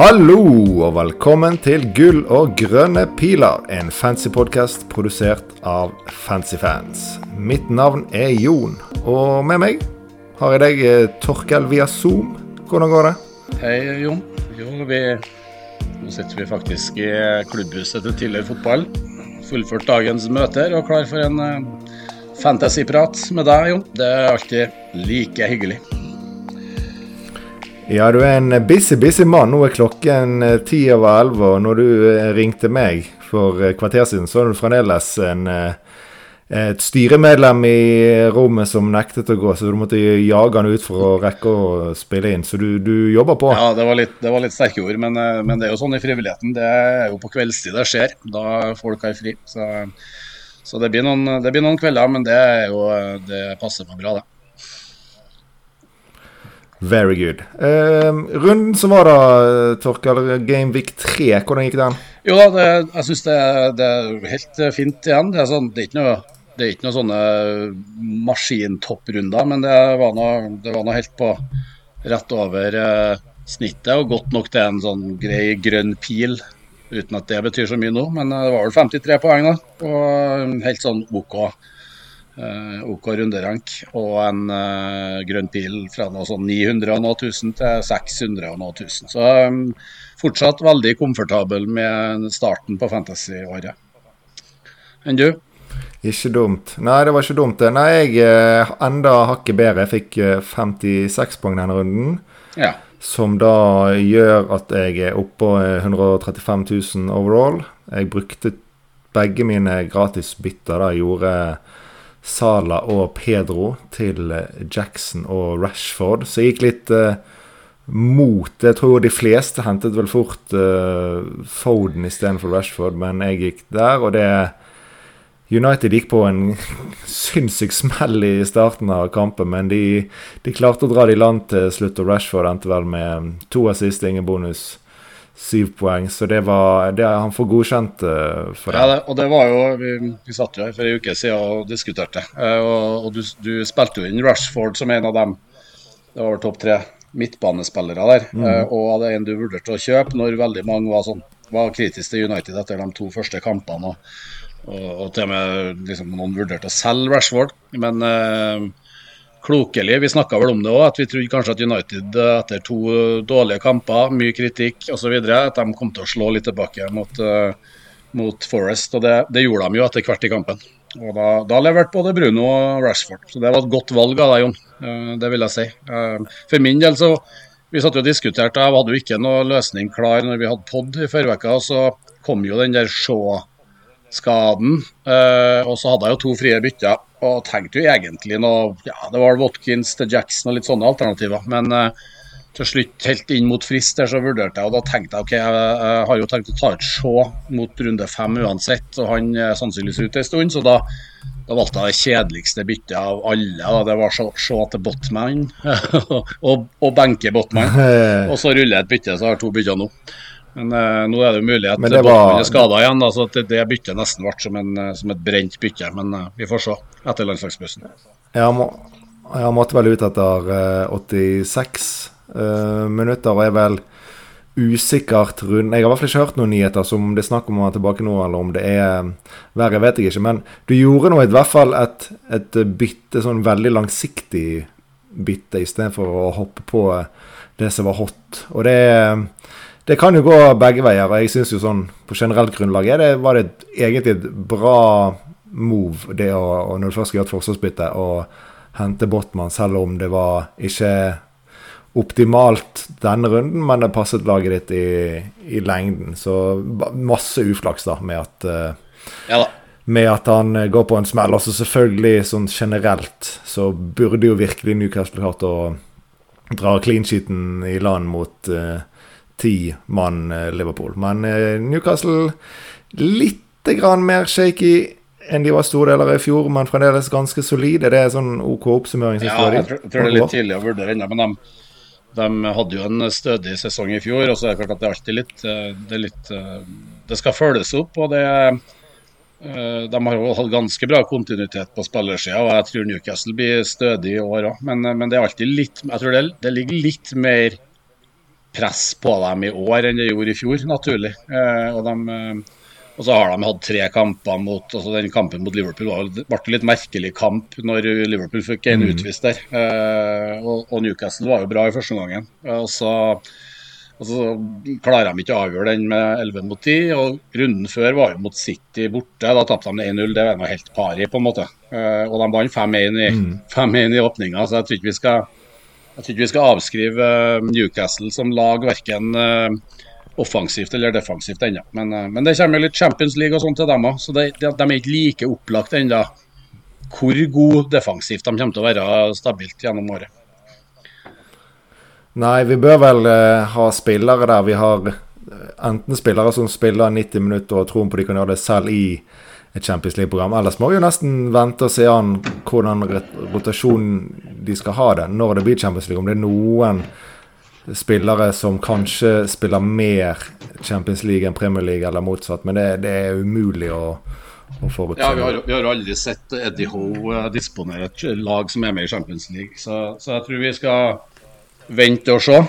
Hallo og velkommen til Gull og grønne piler, en fancy podkast produsert av Fancyfans. Mitt navn er Jon, og med meg har jeg deg, eh, Torkel via Zoom. Hvordan går det? Hei, Jon. Jo, vi, nå sitter vi faktisk i klubbhuset til tidligere fotball. Fullført dagens møter og klar for en uh, fantasyprat med deg, Jon. Det er alltid like hyggelig. Ja, du er en busy, busy mann. Nå er klokken eh, ti over elleve, og når du eh, ringte meg for kvarter siden, så var du fremdeles en, et styremedlem i rommet som nektet å gå, så du måtte jage han ut for å rekke å spille inn. Så du, du jobber på. Ja, det var litt, det var litt sterke ord, men, men, det er jo sånn i frivilligheten. Det er jo på kveldstid det skjer, da folk har fri. Så, så det, blir noen, det, blir noen, kvelder, men det, er jo, det passer meg bra, det. Very good. Uh, runden som var da, Torkel, Game Week 3, hvordan gikk den? Jo da, det, jeg syns det, det, er helt fint igjen. Det er, sånn, det er, ikke, noe, det er ikke noen sånne maskintopprunder, men det var, noe, det var noe helt på rett over eh, snittet og godt nok til en sånn grei grønn pil. Uten at det betyr så mye nå, men det var vel 53 poeng da. Og helt sånn OK. Uh, OK runderank og en uh, grønn pil fra noe sånn 900 og noe tusen til 600 og noe tusen. Så um, fortsatt veldig komfortabel med starten på fantasy-året. Enn du? Ikke dumt. Nei, det var ikke dumt. Nei, jeg uh, enda hakket bedre. Jeg fikk 56 poeng denne runden. Ja. Som da gjør at jeg er oppå 135 000 overall. Jeg brukte begge mine gratis bytter da jeg gjorde Sala og Pedro til eh, Jackson og Rashford. Så jeg gikk litt uh, mot Jeg tror de fleste hentet vel fort uh, Foden istedenfor Rashford, men jeg gikk der, og det United gikk på en sinnssyk smell i starten av kampen, men de, de klarte å dra det i land til slutt, og Rashford endte vel med to assist, ingen bonus syv poeng. Så det var det han får godkjent uh, for det. Ja, det, og det var jo Vi, vi satt jo her for en uke siden og diskuterte. Uh, og, og du, du, spilte jo inn Rushford som en av dem. Det var topp tre midtbanespillere der. Mm. Uh, og er en du vurderte å kjøpe når veldig mange var, sånn, var kritiske til United etter de to første kampene. Og, og, og til og med liksom, noen vurderte å selge Rashford. Men klokelig. Vi snakka vel om det òg, at vi trodde kanskje at United eh, etter to eh, dårlige kamper, mye kritikk osv., at de kom til å slå litt tilbake mot, uh, mot Forest. Og det, det, gjorde de jo etter hvert i kampen. Og da, da leverte både Bruno og Rashford. Så det var et godt valg av deg, Jon. Det vil jeg si. For min del så Vi satt jo og diskuterte, jeg hadde jo ikke noe løsning klar når vi hadde pod i forrige uke. Så kom jo den der Shaw-skaden. og så hadde jeg jo to frie bytter og tenkte jo egentlig noe Ja, det var Watkins til Jackson og litt sånne alternativer. Men uh, til slutt, helt inn mot frist der, så vurderte jeg, og da tenkte jeg ok, jeg, jeg har jo tenkt å ta et Shaw mot runde fem uansett, og han er sannsynligvis ute en stund, så da, da valgte jeg det kjedeligste byttet av alle. Da. Det var Shaw til Botman og, og benke Botman. Og så ruller jeg et bytte, så jeg har to bytter nå. Men uh, nå er det jo mulig at. Botman er skada igjen, da, så det, det byttet nesten ble som, en, eh, som et brent bytte. Men uh, vi får se etter landslagsbussen. Jeg, må, jeg måtte vel ut etter uh, 86 minutter, og er vel usikkert rundt Jeg har i hvert fall ikke hørt noen nyheter som det er snakk om å være tilbake nå, eller om det er verre, vet jeg ikke. Men du gjorde nå i hvert fall et, et bytte, sånn veldig langsiktig bytte, istedenfor å hoppe på det som var hot. Og det er det kan jo gå begge veier. og jeg synes jo sånn På generelt grunnlag er det, var det egentlig et bra move det å, når du først skal gjøre et forsvarsbytte, å hente Botman, selv om det var ikke optimalt denne runden, men det passet laget ditt i, i lengden. Så masse uflaks da med at uh, ja, da. Med at han går på en smell. Altså selvfølgelig sånn generelt så burde jo virkelig Newcastle klart å dra clean sheeten i land mot uh, ti mann eh, Liverpool. Men eh, Newcastle litt grann mer shaky enn de var store deler i fjor, men fremdeles ganske solide. Det er sånn OK oppsummering? Ja, jeg tror, jeg tror det er litt tidlig å vurdere ennå, men de, de, hadde jo en stødig sesong i fjor. Og så er det klart at det er alltid litt eh, Det, er litt, det skal følges opp, og det de har jo hatt ganske bra kontinuitet på spillersida, og jeg tror Newcastle blir stødig i år òg. Men, men, det er alltid litt Jeg tror det, det ligger litt mer press på dem i år enn det gjorde i fjor, naturlig. Eh, og, de, eh, og, så har de hatt tre kamper mot altså Den kampen mot Liverpool var, ble en litt merkelig kamp når Liverpool fikk en mm. utvist der. Eh, og, og, Newcastle var jo bra i første gangen. Og så, og så klarer de ikke å avgjøre den med 11 mot 10. Og runden før var jo mot City borte. Da tapte de 1-0. Det var noe helt pari, på en måte. Og de vant 5-1 i, mm. i åpninga, så jeg tror ikke vi skal jeg tror ikke vi skal avskrive eh, Newcastle som lag verken eh, offensivt eller defensivt ennå. Men, eh, men, det kommer litt Champions League og sånt til dem òg, så de, de, er ikke like opplagt ennå hvor god defensivt de kommer til å være stabilt gjennom året. Nei, vi bør vel ha spillere der vi har enten spillere som spiller 90 minutter og troen på de kan gjøre det selv i et Champions League-program. Ellers må vi jo nesten vente og se an hvordan rotasjonen de skal ha det når det blir Champions League. Om det er noen spillere som kanskje spiller mer Champions League enn Premier League, eller motsatt. Men det, det er umulig å. Ja, vi har, vi har, aldri sett Eddie Hoe eh, disponere et lag som er med i Champions League. Så, så jeg tror vi skal vente og se.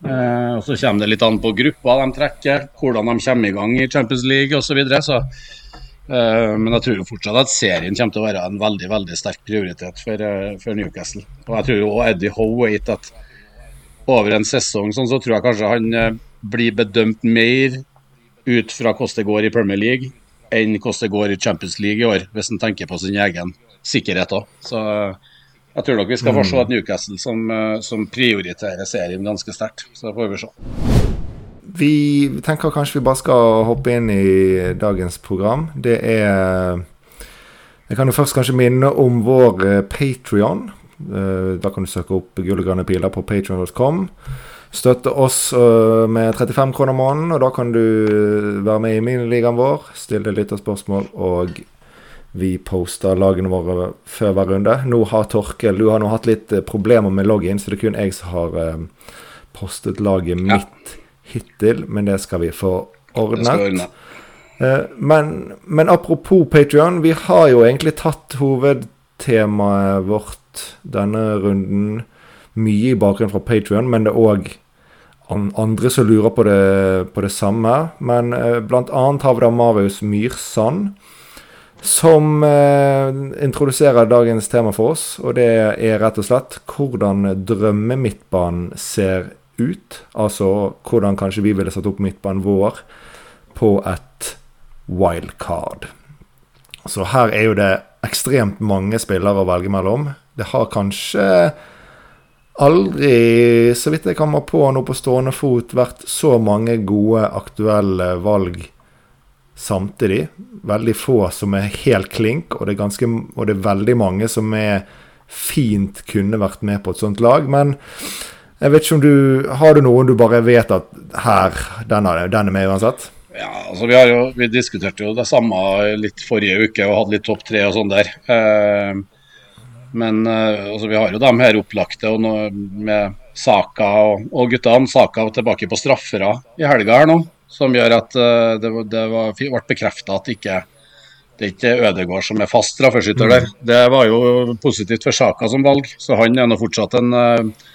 Eh, og Så kommer det litt an på gruppa de trekker, hvordan de kommer i gang i Champions League osv. Så, videre. så men jeg tror jo fortsatt at serien kommer til å være en veldig veldig sterk prioritet for, eh, for Newcastle. Og jeg tror jo Eddie Howe vet at over en sesong sånn, så tror jeg kanskje han eh, blir bedømt mer ut fra hvordan det går i Premier League, enn hvordan det går i Champions League i år, hvis han tenker på sin egen sikkerhet òg. Så jeg tror nok vi skal få se et Newcastle som, som prioriterer serien ganske sterkt. Så får vi se. Vi tenker kanskje vi bare skal hoppe inn i dagens program. Det er Jeg kan jo først kanskje minne om vår eh, Patrion. Eh, da kan du søke opp Gull og grønne piler på patrion.com. Støtte oss eh, med 35 kroner måneden, og da kan du være med i miniligaen vår. Stille litt av spørsmål, og vi poster lagene våre før hver runde. Nå har Torkel Du har nå hatt litt problemer med login, så det er kun jeg som har postet laget mitt hittil, men det skal vi få ordnet. Eh, men, men, apropos Patrion, vi har jo egentlig tatt hovedtemaet vårt denne runden mye i bakgrunnen fra Patrion, men det er òg andre som lurer på det, på det samme. Men eh, blant annet har vi da Marius Myrsand. Som eh, introduserer dagens tema for oss, og det er rett og slett hvordan drømmemidtbanen ser ut. Altså hvordan kanskje vi ville satt opp midtbanen vår på et wildcard. Så her er jo det ekstremt mange spillere å velge mellom. Det har kanskje aldri, så vidt jeg kommer på nå på stående fot, vært så mange gode aktuelle valg samtidig. Veldig få som er helt klink, og det er, ganske, og det er veldig mange som er fint kunne vært med på et sånt lag. Men jeg vet ikke om du Har du noen du bare vet at her, den er, den er med uansett? Ja, altså vi, jo, vi, diskuterte jo det samme litt forrige uke og hadde litt topp tre og sånn der. Eh, men eh, altså, vi har jo dem her opplagte og noe med Saka og, og guttene. Saka tilbake på straffere i helga her nå, som gjør at eh, det, det var, ble bekrefta at ikke, det er ikke Ødegaard som er fast straffeskytter der. Mm. Det var jo positivt for Saka som valg, så han er nå fortsatt en eh,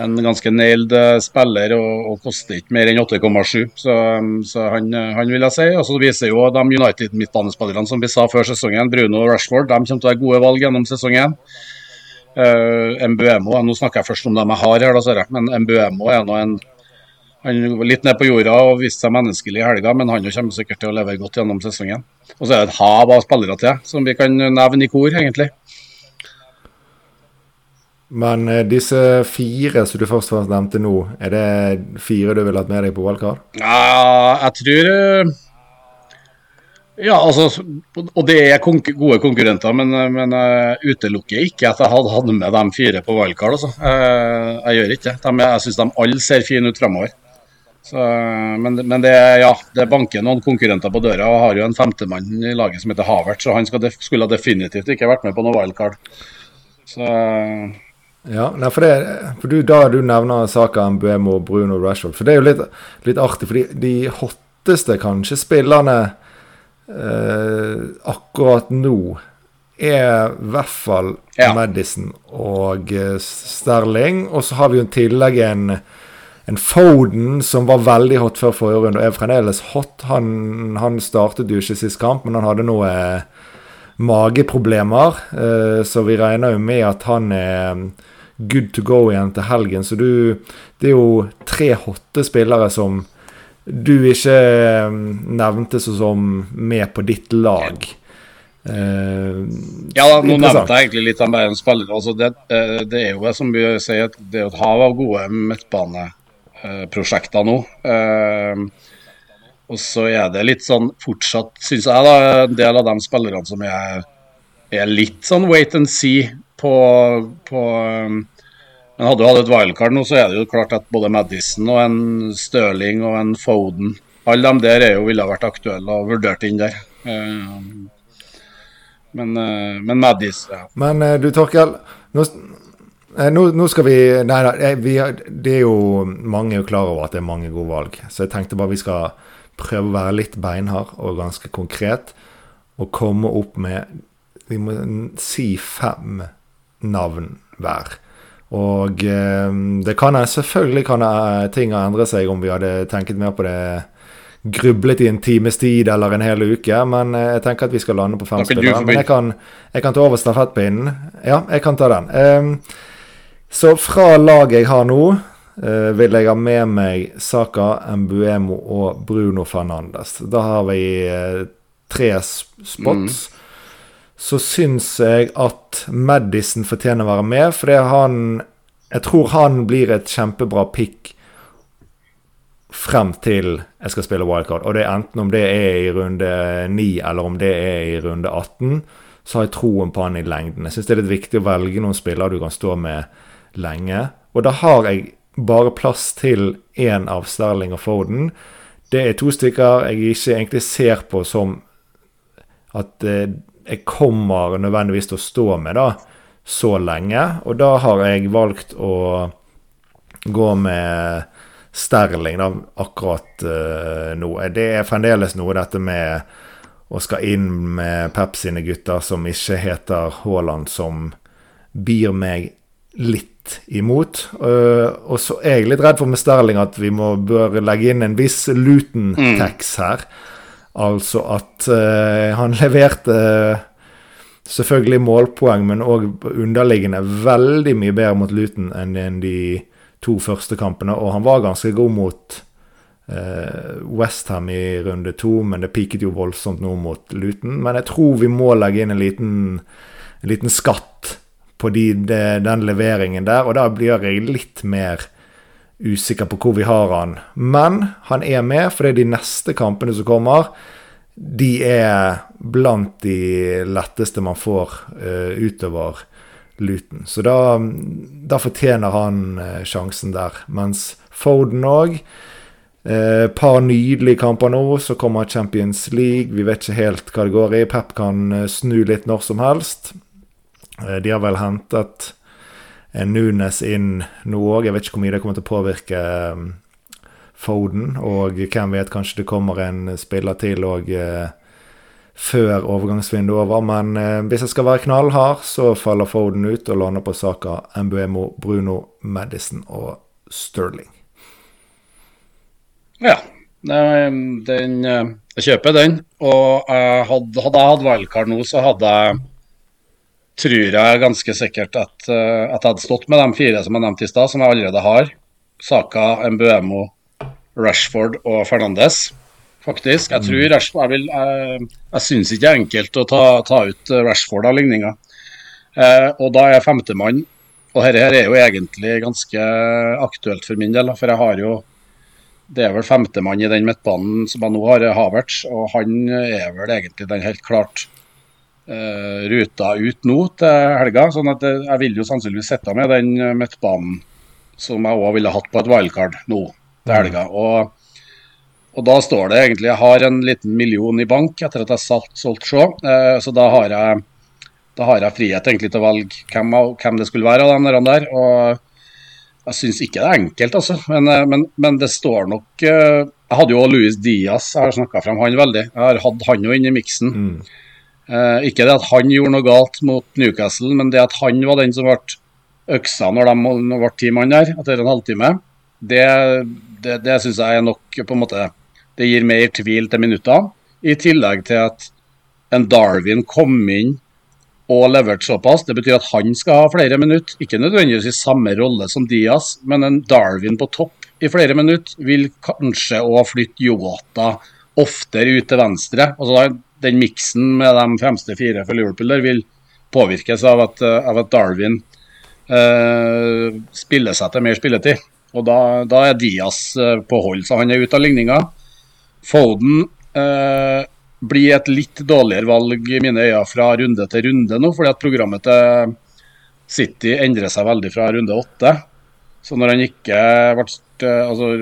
en ganske nailed eh, spiller og, og koster ikke mer enn 8,7. Så, um, så han, eh, han, vil jeg si. Og så viser jo de United-midtbanespillerne som vi sa før sesongen, Bruno og Rashford, de kommer til å være gode valg gjennom sesongen. Uh, Mbuemo, Nå snakker jeg først om dem jeg har her, da, men Mbuemo er nå en han var litt ned på jorda og viste seg menneskelig i helga, men han kommer sikkert til å leve godt gjennom sesongen. Og så er det et hav av spillere til som vi kan nevne i kor, egentlig. Men eh, disse fire som du først og fremst nevnte nå, er det fire du ville hatt med deg på valgkart? Ja, jeg tror eh, Ja, altså Og det er konk gode konkurrenter, men, eh, men jeg utelukker ikke at jeg hadde hatt med de fire på valgkart. Altså. Jeg, jeg gjør ikke det. Jeg syns de alle ser fine ut fremover. Så, men, men det, ja, det banker noen konkurrenter på døra, og har jo en femtemann i laget som heter Havert, så han def skulle definitivt ikke vært med på noe wildcard. Så ja, nei, for, det, for du, Da du nevner Saka, Mbuemo, Bruno Rashford For det er jo litt, litt artig, for de, hotteste kanskje spillerne eh, akkurat nå er i hvert fall ja. Madison og eh, Sterling. Og så har vi jo i tillegg en en Foden som var veldig hot før forrige runde, og er fremdeles hot. Han, han startet jo ikke sist kamp, men han hadde noe mageproblemer. Eh, så vi regner jo med at han er mm, good to go igjen til helgen. Så du Det er jo tre hotte spillere som du ikke nevnte nevnte som med på ditt lag. Uh, ja, da, nå nevnte jeg egentlig litt om en spillere. Altså det, eh, det, er jo som vi sier, det er et hav av gode midtbaneprosjekter nå. Uh, og så er det litt sånn fortsatt, syns jeg, da, en del av de spillerne som er, er litt sånn wait and see på, på um, Men hadde du hatt et wildcard nå, så er det jo klart at både Madison og en Stirling og en Foden Alle de der er jo ville vært aktuelle og vurdert inn der. Uh, men, uh, men Madison ja. Men uh, du, Torkel. Nå, nå, nå, skal vi Nei da, det er jo mange er jo klar over at det er mange gode valg. Så jeg tenkte bare vi skal prøve å være litt beinhard og ganske konkret, og komme opp med Vi må si fem navn hver. Og eh, det kan jeg, selvfølgelig kan ting ha endret seg om vi hadde tenkt mer på det grublet i en times tid eller en hel uke, men eh, jeg tenker at vi skal lande på fem spillere. Men jeg kan, jeg kan, ta over stafettpinnen. Ja, jeg kan ta den. Um, så fra laget jeg har nå, vil jeg ha med meg Saka, Mbuemo og Bruno Fernandes. Da har vi uh, tre spots. Mm. Så syns jeg at Madison fortjener å være med, fordi han Jeg tror han blir et kjempebra pick frem til jeg skal spille wildcard. Og det er enten om det er i runde 9 eller om det er i runde 18, så har jeg troen på han i lengden. Jeg syns det er litt viktig å velge noen spillere du kan stå med lenge. Og da har jeg bare plass til én av Sterling og Foden. Det er to stykker jeg ikke egentlig ser på som at eh, jeg kommer nødvendigvis til å stå med da, så lenge. Og da har jeg valgt å gå med Sterling da, akkurat uh, nå. Det er fremdeles noe dette med å skal inn med Pep sine gutter som ikke heter Haaland, som byr meg litt imot. Uh, og så er jeg litt redd for med Sterling at vi må, bør legge inn en viss Luton-tax her. Altså at uh, han leverte uh, selvfølgelig målpoeng, men òg underliggende veldig mye bedre mot Luton enn de to første kampene. Og han var ganske god mot uh, Westham i runde to, men det piket jo voldsomt nå mot Luton. Men jeg tror vi må legge inn en liten, en liten skatt på de, de, den leveringen der, og da blir jeg litt mer usikker på hvor vi har han. Men han er med, fordi de neste kampene som kommer, de er blant de letteste man får uh, utover Luton. Så da, da fortjener han uh, sjansen der. Mens Foden òg et uh, par nydelige kamper nå, så kommer Champions League. Vi vet ikke helt hva det går i. Pep kan uh, snu litt når som helst. Eh, de har vel hentet Nunes inn nå òg. Jeg vet ikke hvor mye det kommer til å påvirke eh, Foden. Og hvem vet, kanskje det kommer en spiller til òg eh, før overgangsvinduet er over. Men eh, hvis jeg skal være knallhard, så faller Foden ut og lander på Saka, Mbuemo, Bruno, Madison og Sterling. Ja, den, jeg kjøper den. Og hadde, hadde jeg hatt valgkart nå, så hadde jeg tror jeg ganske sikkert at, uh, at jeg hadde stått med de fire som jeg nevnte i stad, som jeg allerede har. Saka, Mbuemo, Rashford og Fernandes, faktisk. Jeg tror mm. Rashford, Jeg, vil, jeg, jeg syns ikke det er enkelt å ta, ta ut Rashford av ligninga. Uh, og da er femtemann Og dette her er jo egentlig ganske aktuelt for min del, for jeg har jo det er vel femtemann i den midtbanen som jeg nå har, Havertz, og han er vel egentlig den helt klart ruta ut nå til helga. sånn at jeg vil jo sannsynligvis sitte med den eh, midtbanen som jeg òg ville hatt på et wildcard nå til helga. Mm. Og, og, da står det egentlig Jeg har en liten million i bank etter at jeg har solgt Shaw, så da har jeg da har jeg frihet egentlig til å velge hvem, hvem det skulle være av de der. og jeg syns ikke det er enkelt, altså. Men, men, men det står nok Jeg hadde jo Louis Diaz, jeg har snakka frem han veldig. Jeg har hatt han jo inn i miksen. Mm. Eh, ikke det at han gjorde noe galt mot Newcastle, men det at han var den som ble øksa når de ble ti mann der etter en halvtime. det, det, det syns jeg er nok på en måte Det gir mer tvil til minuttene. I tillegg til at en Darwin kom inn og leverte såpass. Det betyr at han skal ha flere minutter. Ikke nødvendigvis i samme rolle som Diaz, men en Darwin på topp i flere minutter vil kanskje òg flytte Yota oftere ut til venstre. Altså Den miksen med de fremste fire for Liverpool der vil påvirkes av at, av at Darwin eh, spiller seg til mer spilletid. Og da, da er Diaz eh, på hold, så han er ute av ligninga. Foden eh, blir et litt dårligere valg i mine øyne fra runde til runde nå, fordi at programmet til City endrer seg veldig fra runde åtte. Så når han ikke ble altså,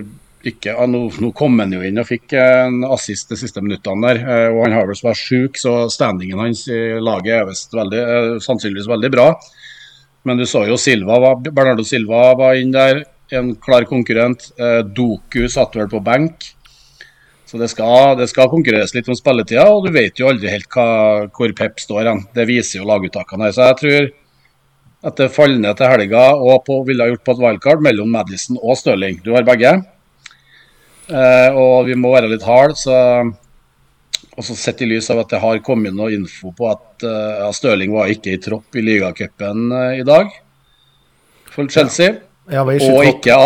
ikke, nå, nå, kom han jo inn og fikk en assist de siste minuttene der. Eh, og Han har vel vært sjuk, så standingen hans i laget er veldig, eh, sannsynligvis veldig bra. Men du så jo Silva, Bernardo Silva var inn der, en klar konkurrent. Eh, Doku satt vel på benk. Så det skal, det skal, konkurreres litt om spilletida, og du vet jo aldri helt hva, hvor Pep står hen. Det viser jo laguttakene her. Så jeg tror at det faller ned til helga og på, ville ha gjort på et wildcard mellom Madison og Stirling. Du har begge. Eh, og vi må være litt harde, så også sett i lys av at det har kommet noe info på at uh, Stirling var ikke i tropp i ligacupen uh, i dag for Chelsea. Ja. Ikke og ikke,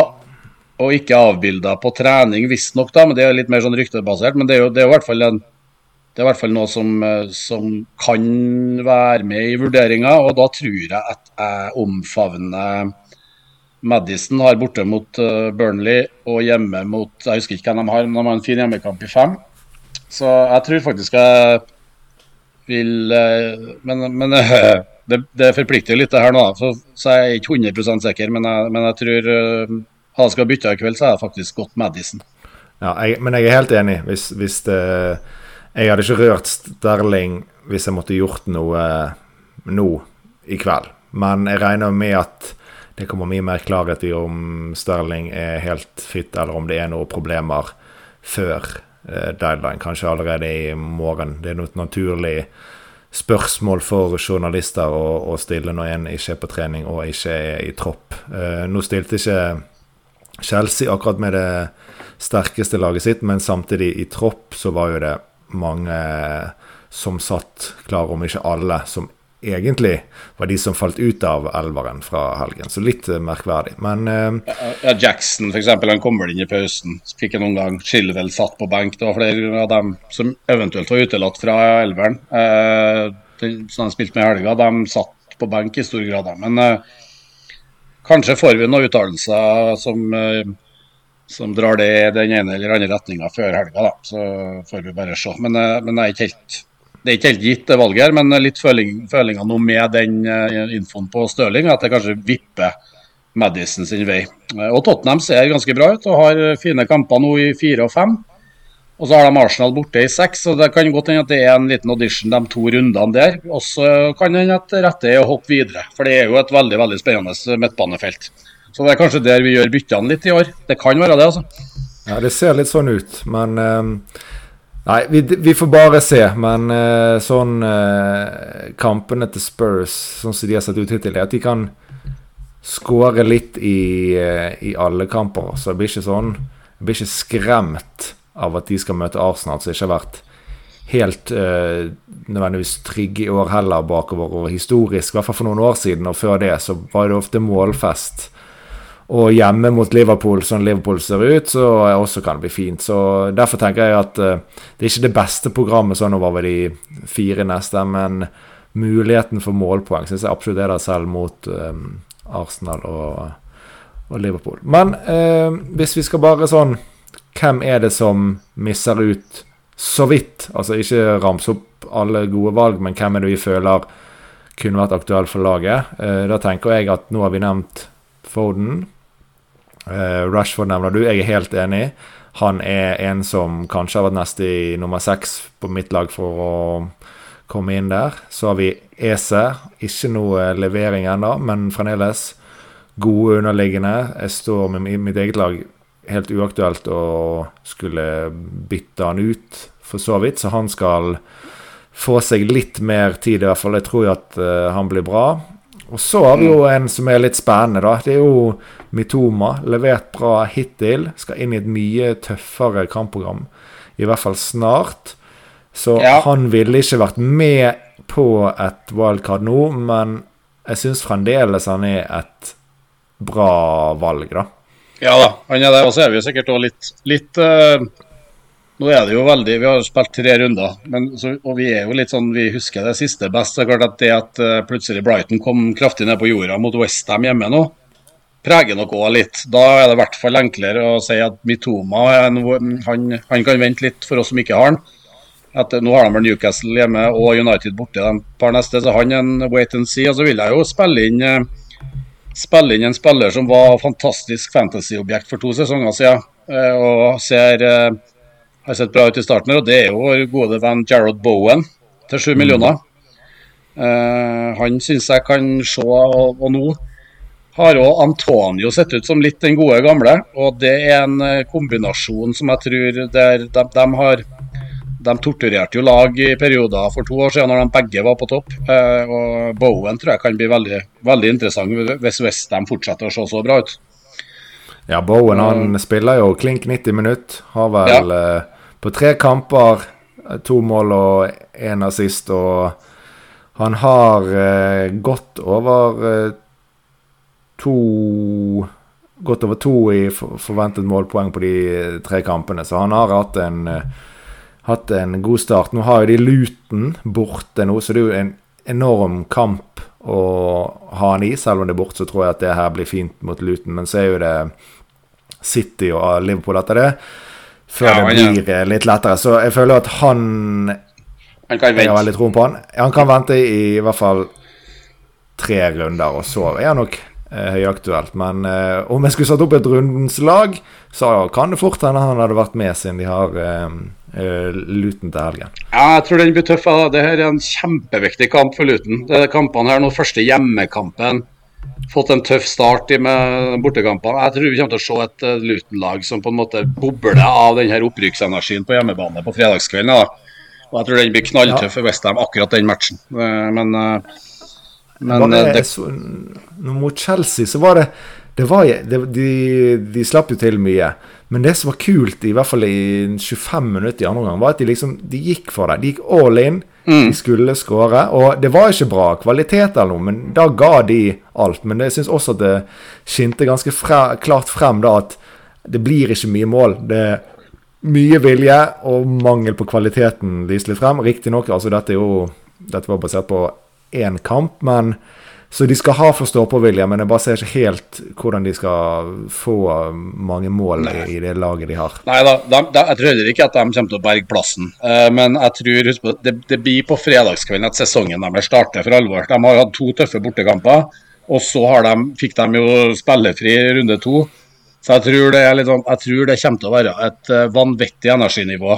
og ikke avbilda på trening, visstnok, da, men det er litt mer sånn ryktebasert. Men det er jo, det er jo hvert fall en det er i hvert fall noe som, eh, som kan være med i vurderinga, og da tror jeg at jeg omfavner Madison har borte mot uh, Burnley og hjemme mot Jeg husker ikke hvem de har, men de har en fin hjemmekamp i fem. Så jeg tror faktisk jeg vil uh, Men, men det, det, forplikter litt, det her nå. Så, så jeg er ikke 100% sikker, men jeg, men jeg tror hadde jeg skal bytte i kveld, så er jeg faktisk gått Madison. Ja, jeg, men jeg er helt enig. Hvis, hvis det, Jeg hadde ikke rørt Sterling hvis jeg måtte gjort noe nå i kveld. Men jeg regner med at det kommer mye mer klarhet i om Sterling er helt fit, eller om det er noen problemer før eh, deadline. Kanskje allerede i morgen. Det er noe naturlig spørsmål for journalister å, å stille når en ikke er på trening og ikke er i tropp. Eh, nå stilte ikke Chelsea akkurat med det sterkeste laget sitt, men samtidig i tropp så var jo det mange som satt klar, om ikke alle, som egentlig var de som falt ut av elveren fra helgen. Så litt uh, merkverdig, men uh, ja, Jackson f.eks. han kom vel inn i pausen. Fikk en omgang. Chilwell satt på benk. Det var flere av dem som eventuelt var utelatt fra elveren. Uh, som de spilte med i helga, de satt på benk i stor grad. Men uh, Kanskje får vi noen uttalelser som, eh, som, drar det i den ene eller andre retninga før helga. da, Så får vi bare se. Men, eh, men det, er ikke helt, det er ikke helt gitt, det valget her. Men litt føling, følinga nå med den uh, infoen på Stirling, at det kanskje vipper Madison sin vei. Og Tottenham ser ganske bra ut og har fine kamper nå i fire og fem. Og så har de Arsenal borte i seks, så det kan godt hende at det er en liten audition de to rundene der. Og så kan hende at rette er å hoppe videre, for det er jo et veldig veldig spennende midtbanefelt. Så det er kanskje der vi gjør byttene litt i år. Det kan være det, altså. Ja, det ser litt sånn ut, men uh, Nei, vi, vi, får bare se. Men uh, sånn uh, Kampene til Spurs, sånn som de har sett ut hittil, er at de kan skåre litt i, i alle kamper. Så det blir ikke sånn Jeg blir ikke skremt av at de skal møte Arsenal, som ikke har vært helt øh, nødvendigvis trygge i år heller bakover. Og historisk, i hvert fall for noen år siden, og før det, så var det ofte målfest. Og hjemme mot Liverpool, sånn Liverpool ser ut, så også kan det bli fint. Så Derfor tenker jeg at uh, det er ikke det beste programmet sånn over de fire neste, men muligheten for målpoeng syns jeg absolutt er der selv mot um, Arsenal og, og, Liverpool. Men uh, hvis vi skal bare sånn hvem er det som misser ut så vidt? Altså ikke ramse opp alle gode valg, men hvem er det vi føler kunne vært aktuell for laget? Uh, da tenker jeg at nå har vi nevnt Foden. Eh, Rashford nevner du. Jeg er helt enig. Han er en som kanskje har vært neste i nummer seks på mitt lag for å komme inn der. Så har vi Ese. Ikke noe levering ennå, men fremdeles gode underliggende. Jeg står med mitt eget lag helt uaktuelt å skulle bytte han ut, for så vidt. Så han skal få seg litt mer tid, i hvert fall. Jeg tror jo at uh, han blir bra. Og så har vi jo en som er litt spennende, da. Det er jo Mitoma. Levert bra hittil. Skal inn i et mye tøffere kampprogram. I hvert fall snart. Så Ja. han ville ikke vært med på et wildcard nå, men jeg syns fremdeles han er et bra valg, da. Ja da, han er det. Og så er vi jo sikkert også litt, litt eh, Nå er det jo veldig Vi har spilt tre runder, men, så, og vi er jo litt sånn Vi husker det siste best. Det er klart at det at uh, plutselig Brighton kom kraftig ned på jorda mot Westham hjemme nå, preger nok òg litt. Da er det i hvert fall enklere å si at Mitoma han, han kan vente litt for oss som ikke har han. At, eh, nå har de Newcastle hjemme og United borte de par neste, så han er en wait and see. Og så vil jeg jo spille inn eh, spille inn en spiller som var fantastisk fantasy-objekt for to sesonger siden, og ser har sett bra ut i starten. her, og Det er jo vår gode venn Jarrod Bowen til sju millioner. Uh, han syns jeg kan se, og, og nå har òg Antonio sett ut som litt den gode gamle. Og det er en eh, kombinasjon som jeg tror der de, de har de torturerte jo lag i perioder for to år siden når de begge var på topp. Uh, og Bowen tror jeg kan bli veldig, veldig interessant hvis Westham fortsetter å se så bra ut. Ja, Bowen han spiller jo klink 90 minutt. Har vel eh, på tre kamper to mål og én assist. Og han har eh, gått over eh, to Godt over to i forventet målpoeng på de eh, tre kampene, så han har hatt en eh, hatt en god start. Nå har jo de Luton borte nå, så det er jo en enorm kamp å ha han i. Selv om det er borte, så tror jeg at det her blir fint mot Luton. Men så er jo det City og Liverpool etter det. Før Ja, det blir ja. litt lettere. Så jeg føler at han Han kan Jeg har vente. veldig troen på han. Han kan vente i, i hvert fall tre runder, og så er han nok eh, høyaktuelt. Men eh, om jeg skulle satt opp et rundens lag, så kan det fort hende han hadde vært med, siden de har eh, eh, Luton til helgen. Ja, jeg tror den blir tøff. ja. Det her er en kjempeviktig kamp for Luton. Det er kampene her nå, første hjemmekampen. Fått en tøff start med bortekampene. Jeg tror vi kommer til å se et eh, Luton-lag som på en måte bobler av den her opprykksenergien på hjemmebane på fredagskvelden. da. Og jeg tror den blir knalltøff for Westham, akkurat den matchen. Eh, Men, eh, men eh, det, så, mot Chelsea så var det, det, var, det de, de slapp jo til mye. Men det som var kult, i hvert fall i 25 minutter i andre omgang, var at de liksom de gikk for det. De gikk all in. Mm. De skulle skåre. Og det var ikke bra kvalitet eller noe, men da ga de alt. Men jeg syns også at det skinte ganske fre, klart frem da at det blir ikke mye mål. Det er mye vilje og mangel på kvaliteten lyser litt frem. Riktignok, altså dette er jo Dette var basert på én kamp, men så de skal ha for stå-på-vilje, men jeg bare ser ikke helt hvordan de skal få mange mål i, i det laget de har. Nei da, de, de, jeg tror heller ikke at de kommer til å berge plassen. Uh, men jeg tror husk på, det, det blir på fredagskvelden at sesongen deres starter for alvor. De har hatt to tøffe bortekamper, og så har de, fikk de jo spillefri runde to. Så jeg tror det, sånn, jeg tror det kommer til å være et eh, vanvittig energinivå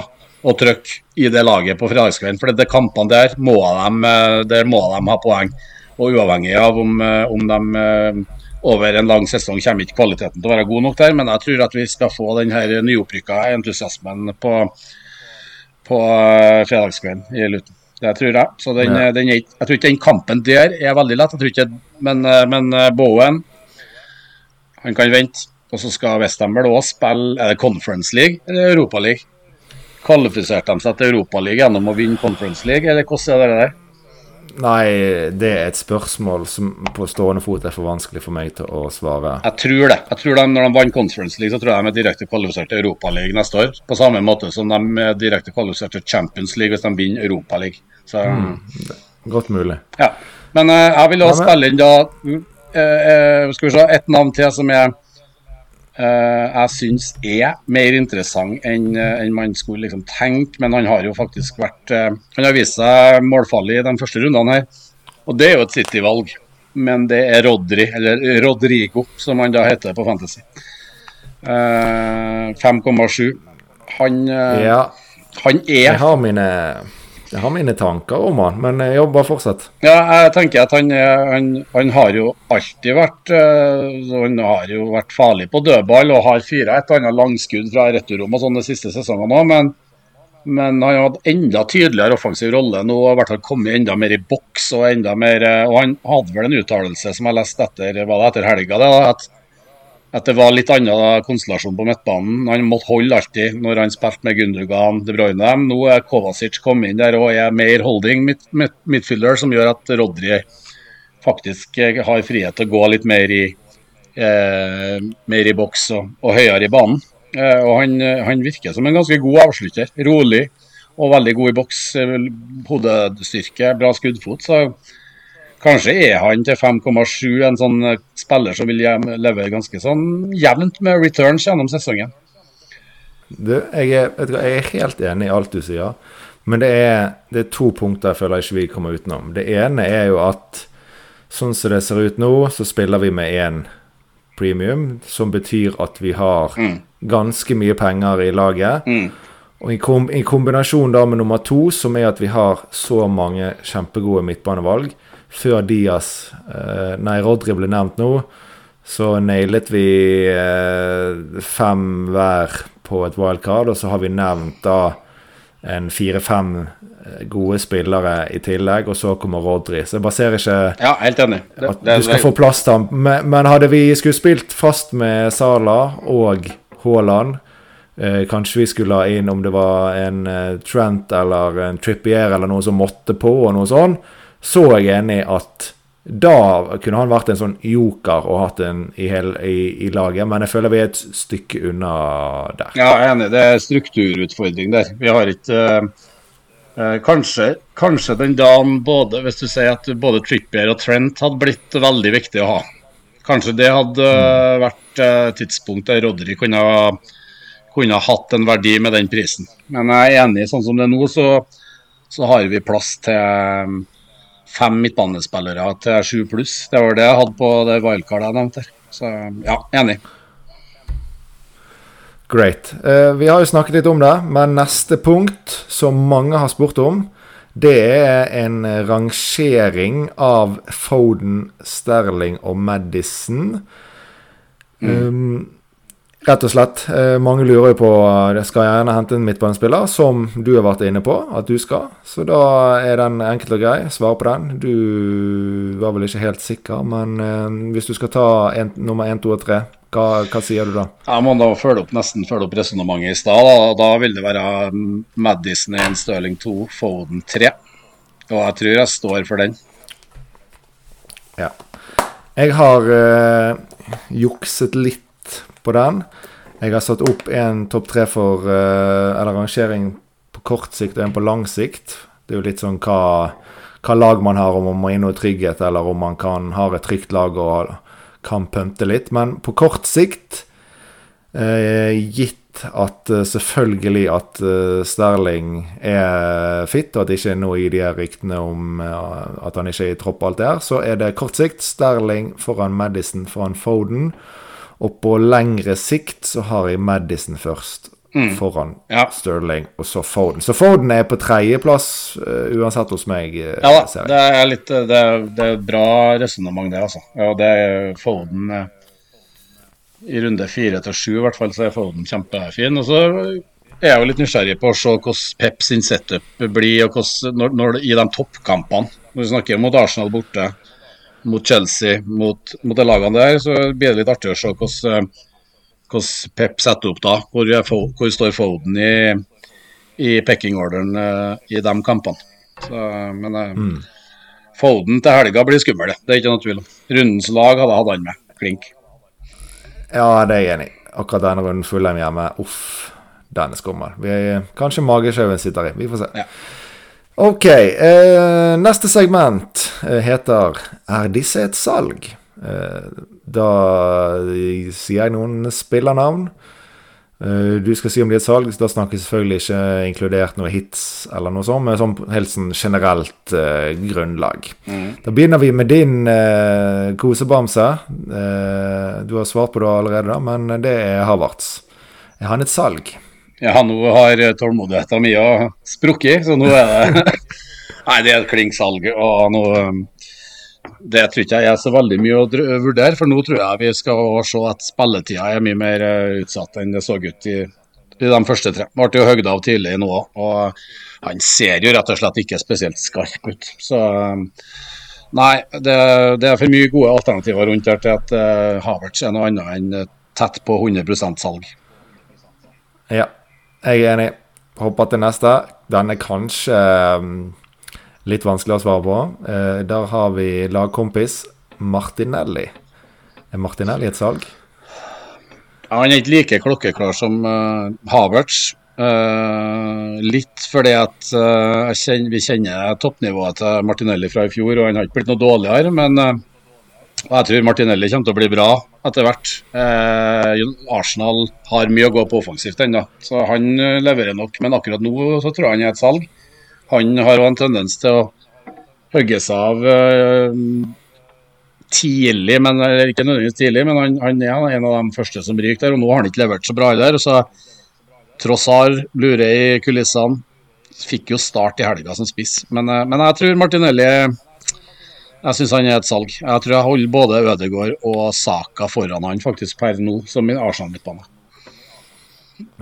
og trøkk i det laget på fredagskvelden. For det kampene der må de, eh, der må de ha poeng. Og uavhengig av om, eh, om de eh, over en lang sesong kommer ikke kvaliteten til å være god nok der, men jeg tror at vi skal få den her nyopprykka entusiasmen på, på eh, fredagskvelden i Luton. Det tror jeg. Så den, Ja. den jeg tror ikke den kampen der er veldig lett. Ikke, men, men Bowen han kan vente. Og så skal Westham vel òg spille Er det Conference League eller Europa League? Kvalifiserte de seg til Europa League gjennom å vinne Conference League, eller hvordan er det der? Nei, det er et spørsmål som på stående fot er for vanskelig for meg til å svare. Jeg tror det. Jeg tror de, Når de vant Conference League, så tror jeg de er direkte kvalifisert til Europa League neste år. På samme måte som de er direkte kvalifisert til Champions League hvis de vinner Europa League. Godt mulig. ja. Men uh, jeg vil også spille inn da uh, uh, Skal vi se, et navn til som jeg eh, jeg syns er mer interessant enn eh, enn man skulle liksom tenke. Men han har jo faktisk vært eh, Han har vist seg målfarlig i de første rundene her. Og det er jo et City-valg. Men det er Rodri, eller Rodrigo, som han da heter på Fantasy. Eh, 5,7. Han, eh, Ja, han er jeg har mine jeg har mine tanker om han, men jeg jobber fortsatt. Ja, jeg tenker at han, han, han har jo alltid vært eh, Han har jo vært farlig på dødball og har fyra et annet langskudd fra returrom og sånn de siste sesongene òg, men, Men han hatt enda tydeligere offensiv rolle nå, og i hvert fall kommet enda mer i boks. Og enda mer, og han hadde vel en uttalelse som jeg leste etter, etter helga, at, at det var litt annen konstellasjon på midtbanen. Han måtte holde alltid når han spilte med Gundogan, De Bruyne. Nå er Kovacic kommet inn der og er mer holding midtfielder, som gjør at Rodri faktisk har frihet til å gå litt mer i, eh, mer i boks og, og høyere i banen. Eh, og han, eh, han, virker som en ganske god avslutter. Rolig og veldig god i boks. Eh, hodestyrke, bra skuddfot. Så kanskje er han til 5,7 en sånn spiller som vil leve ganske sånn jevnt med returns gjennom sesongen. Du, jeg, er, jeg er helt enig i alt du sier. Men det er, det er, to punkter jeg føler ikke vi kommer utenom. Det ene er jo at sånn som det ser ut nå, så spiller vi med én premium, som betyr at vi har mm ganske mye penger i laget. Mm. Og i, kom, i, kombinasjon da med nummer to, som er at vi har så mange kjempegode midtbanevalg. Før Diaz eh, Nei, Rodri ble nevnt nå, så nailet vi eh, fem hver på et wildcard, og så har vi nevnt da en fire-fem eh, gode spillere i tillegg, og så kommer Rodri. Så jeg bare ser ikke ja, helt enig. Det, at du skal få plass til ham. Men, men, hadde vi skulle spilt fast med Sala og Haaland. Eh, kanskje vi skulle ha inn om det var en eh, Trent eller en Trippier eller noe som måtte på, og noe sånn. Så er jeg enig at da kunne han vært en sånn joker og hatt en i, hel, i, i, laget, men jeg føler vi er et stykke unna der. Ja, jeg er enig. Det er strukturutfordring der. Vi har ikke eh, kanskje, kanskje, den dagen både Hvis du sier at både Trippier og Trent hadde blitt veldig viktig å ha. Kanskje det hadde mm. vært eh, tidspunkt der Rodry kunne, kunne hatt en verdi med den prisen. Men jeg er enig, sånn som det er nå, så, så har vi plass til um, fem midtbanespillere til sju pluss. Det var det jeg hadde på det wildcardet jeg nevnte. Så ja, enig. Great. Uh, vi har jo snakket litt om det, men neste punkt, som mange har spurt om, det er en rangering av Foden, Sterling og Madison. Mm. Um, rett og slett. Uh, mange lurer jo på uh, skal jeg gjerne hente en midtbanespiller, som du har vært inne på at du skal. Så da er den enkel og grei. Svar på den. Du var vel ikke helt sikker, men uh, hvis du skal ta en, nummer én, to og tre, hva, hva, sier du da? Jeg må da følge opp nesten følge opp resonnementet i stad. Da. da vil det være Madison 1, Stirling 2, Foden 3. Og jeg tror jeg står for den. Ja. Jeg har jukset litt på den. Jeg har satt opp en topp tre for uh, Eller rangering på kort sikt og en på lang sikt. Det er jo litt sånn hva, hva lag man har, om man må inn noe trygghet, eller om man kan ha et trygt lag og kan pønte litt. Men på kort sikt, uh, gitt at uh, selvfølgelig at uh, Sterling er fit, og at det ikke er noe i de ryktene om uh, at han ikke er i tropp og alt det her, så er det kort sikt Sterling foran Madison foran Foden. Og på lengre sikt så har jeg Madison først. Mm. Foran ja. Sterling og så Foden. Så Foden er på tredjeplass uh, uansett hos meg. Uh, ja da, det er litt Det er, det er bra resonnement, det, altså. Ja, det er Foden uh, i runde fire til sju, i hvert fall, så er Foden kjempefin. Og så er jeg jo litt nysgjerrig på å se hvordan Pep sin setup blir og hvordan, når, når, i de toppkampene. Når vi snakker mot Arsenal borte, mot Chelsea, mot, mot de lagene der, så blir det litt artig å se hvordan, hvordan Pep setter opp da. Hvor, hvor står Foden i, i pecking-orderen uh, i de kampene. Så, men uh, mm. Foden til helga blir skummel, det er ikke noe tvil om. Rundens lag hadde hatt han med. Klink. Ja, det er jeg enig i. Akkurat denne runden Fullheim hjemme, uff, den er skummel. Kanskje magesjauen sitter i. Vi får se. Ja. Ok, eh, neste segment eh, heter 'Er disse et salg?' Eh, da sier jeg noen spillernavn. Eh, du skal si om de er et salg, da snakker jeg selvfølgelig ikke inkludert noe hits eller noe sånt, men sånn helt sånn generelt uh, grunnlag. Mm. Da begynner vi med din uh, kosebamse. du har svart på det allerede, da, men det er Havertz. Er han et salg? Ja, nå har tålmodigheten min sprukket, så nå er det Nei, det er et klinksalg. Og nå det tror ikke jeg er så veldig mye å vurdere, for nå tror jeg vi skal se at spilletida er mye mer eh, utsatt enn det så ut i i de første tre. Ble jo høgda av tidlig nå og han ser jo rett og slett ikke spesielt skarp ut. Så nei, det, det er for mye gode alternativer rundt her til at uh, Havertz er noe annet enn tett på 100% salg. Ja, jeg er enig. Hopper til neste. Den er kanskje um, litt vanskelig å svare på. Uh, der har vi lagkompis Martinelli. Er Martinelli et salg? Ja, han er ikke like klokkeklar som uh, Havertz. Uh, litt fordi at uh, kjenner, vi kjenner toppnivået til Martinelli fra i fjor, og han har ikke blitt noe dårligere. Men jeg tror Martinelli kommer til å bli bra etter hvert. Arsenal har mye å gå på offensivt ennå, så han leverer nok. Men akkurat nå så tror jeg han er et salg. Han har jo en tendens til å hogge seg av tidlig, men ikke nødvendigvis tidlig, men han, han, er en av de første som ryker der. og Nå har han ikke levert så bra og så Trossar lurer i kulissene. Fikk jo start i helga som spiss, men, eh, men jeg tror Martinelli Jeg syns han er et salg. Jeg tror jeg holder både Ødegaard og Saka foran han faktisk per nå, som min Arsenal-midtbane.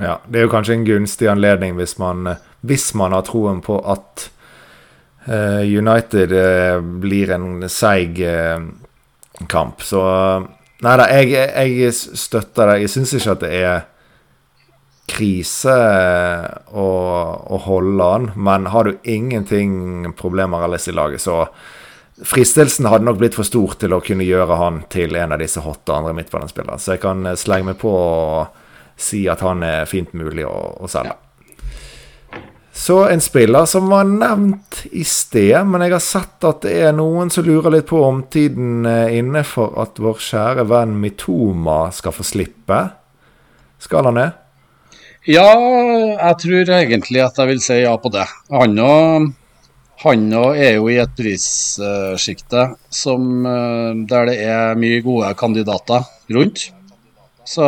Ja, det er jo kanskje en gunstig anledning hvis man, hvis man har troen på at uh, United uh, blir en seig uh, kamp. Så Nei da, jeg, jeg, støtter det. Jeg syns ikke at det er krise å, å holde han, men har du ingenting problemer ellers i laget, så Fristelsen hadde nok blitt for stor til å kunne gjøre han til en av disse hotte andre midtbanespillere. Så jeg kan slenge meg på og si at han er fint mulig å, å selge. Så en spiller som var nevnt i sted, men jeg har sett at det er noen som lurer litt på om tiden er inne for at vår kjære venn Mitoma skal få slippe. Skal han det? Ja, jeg tror egentlig at jeg vil si ja på det. Han og han er jo i et prissjikte eh, der det er mye gode kandidater rundt. Så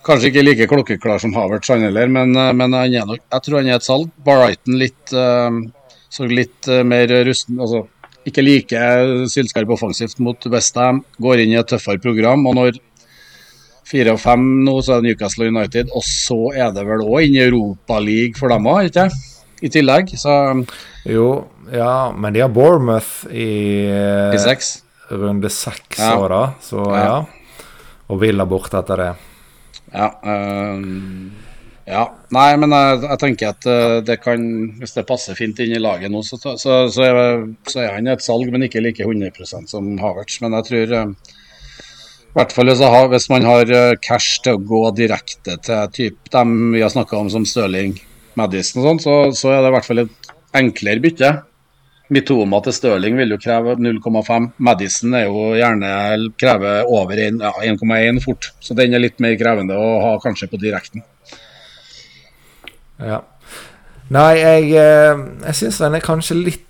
Kanskje ikke like klokkeklar som Havertz, han heller, men, eh, men nok, jeg tror han er et salg. Barrighton litt, litt mer rusten altså Ikke like sylskarp offensivt mot Westham. Går inn i et tøffere program. og når fire og fem nå, så er det Newcastle United. Og så er det vel òg inn i Europaligaen for dem òg, ikke I tillegg, så Jo, ja, men de har Bournemouth i, i seks. runde seks ja. år, da. Så ja. ja. Og Villa borte etter det. Ja. Um, ja. Nei, men jeg, jeg, tenker at uh, det kan Hvis det passer fint inn i laget nå, så, så, så, er, så er, han et salg, men ikke like 100% som Havertz. Men jeg tror i hvert fall hvis man har cash til å gå direkte til typ dem vi har snakka om som Stirling, Madison og sånn, så, så, er det i hvert fall et enklere bytte. Mitoma til Stirling vil jo kreve 0,5. Madison er jo gjerne krever over 1,1 ja, fort. Så den er litt mer krevende å ha kanskje på direkten. Ja. Nei, jeg, eh, jeg syns den er kanskje litt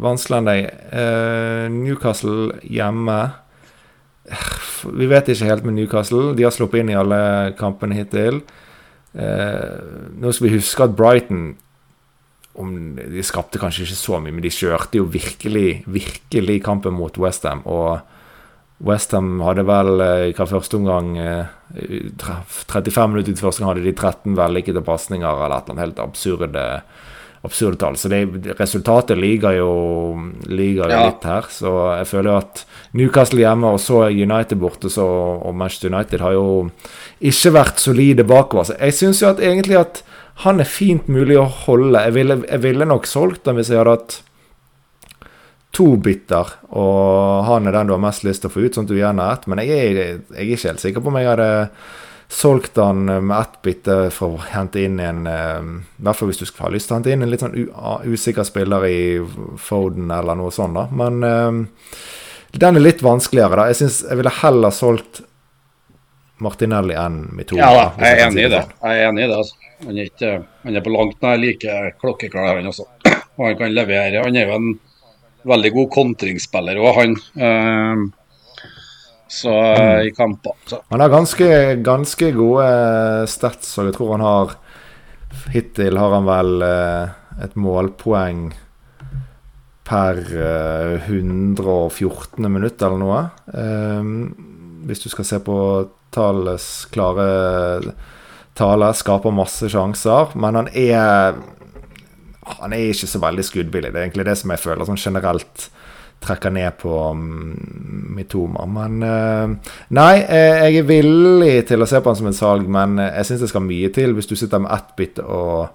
vanskeligere enn deg. Uh, Newcastle hjemme Vi vet ikke helt med Newcastle. De har sluppet inn i alle kampene hittil. Nå skal vi huske at Brighton om, De skapte kanskje ikke så mye, men de kjørte jo virkelig, virkelig kampen mot Westham. Og Westham hadde vel eh, hva første omgang 35 eh, minutter ut første gang hadde de 13 vellykkede pasninger eller et eller annet helt absurde, absurde tall. Så det, resultatet ligger jo, ligger jo ja. litt her. Så jeg føler jo at Newcastle hjemme og så United borte så, og Manchester United har jo ikke vært solide bakover. Så jeg syns jo at egentlig at han er fint mulig å holde. Jeg ville, jeg ville nok solgt den hvis jeg hadde hatt to bytter, og han er den du har mest lyst til å få ut, sånn at du gjerne ett. Men jeg er, jeg er, ikke helt sikker på om jeg hadde solgt han med ett bytte for å hente inn en eh, I hvert fall hvis du skal ha lyst til å hente inn en litt sånn usikker spiller i Foden eller noe sånt, da. Men uh, den er litt vanskeligere, da. Jeg synes jeg ville heller solgt Martinelli enn Mitoma. Ja, da, jeg er enig i det. Jeg er enig i det, altså. Han er, ikke, han er på langt nær like klokkeklar, han også. Og han kan levere. Han er jo en veldig god kontringsspiller òg, han. Uh, så mm. i kamper. Så. Han har ganske, ganske gode stats, og jeg tror han har Hittil har han vel uh, et målpoeng per 114. minutt eller noe. hvis du skal se på tallets klare tale. Skaper masse sjanser, men han er Han er ikke så veldig skuddbillig. Det er egentlig det som jeg føler sånn generelt trekker ned på Mitoma. Men uh, Nei, jeg er villig til å se på han som et salg, men jeg syns det skal mye til hvis du sitter med ett bytte og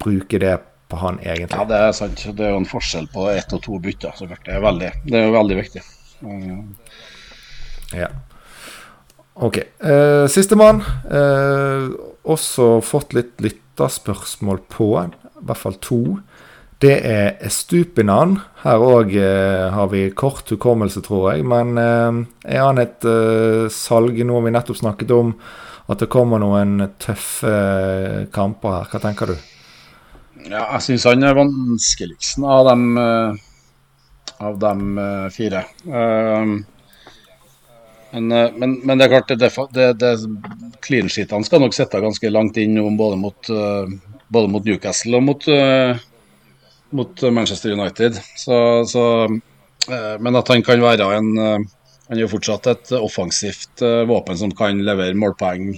bruker det på han, egentlig. Ja, det er sant. Det er jo en forskjell på ett og to bytter. Så det er veldig, det er veldig viktig. Ja. Ok. Uh, Sistemann. Også fått litt lytterspørsmål på, i hvert fall to. Det er Estupinan. Her òg eh, har vi kort hukommelse, tror jeg. Men eh, er han et eh, salg? Nå har vi nettopp snakket om at det kommer noen tøffe kamper her. Hva tenker du? Ja, jeg syns han er vanskeligsten av dem, av dem fire. Um, men, eh, men, men, det er klart, det, det, det clean sheetene skal nok sitte ganske langt inn både mot, eh, både mot Newcastle og mot, eh, mot Manchester United. Så, så, men at han kan være en Han er jo fortsatt et offensivt våpen som kan levere målpoeng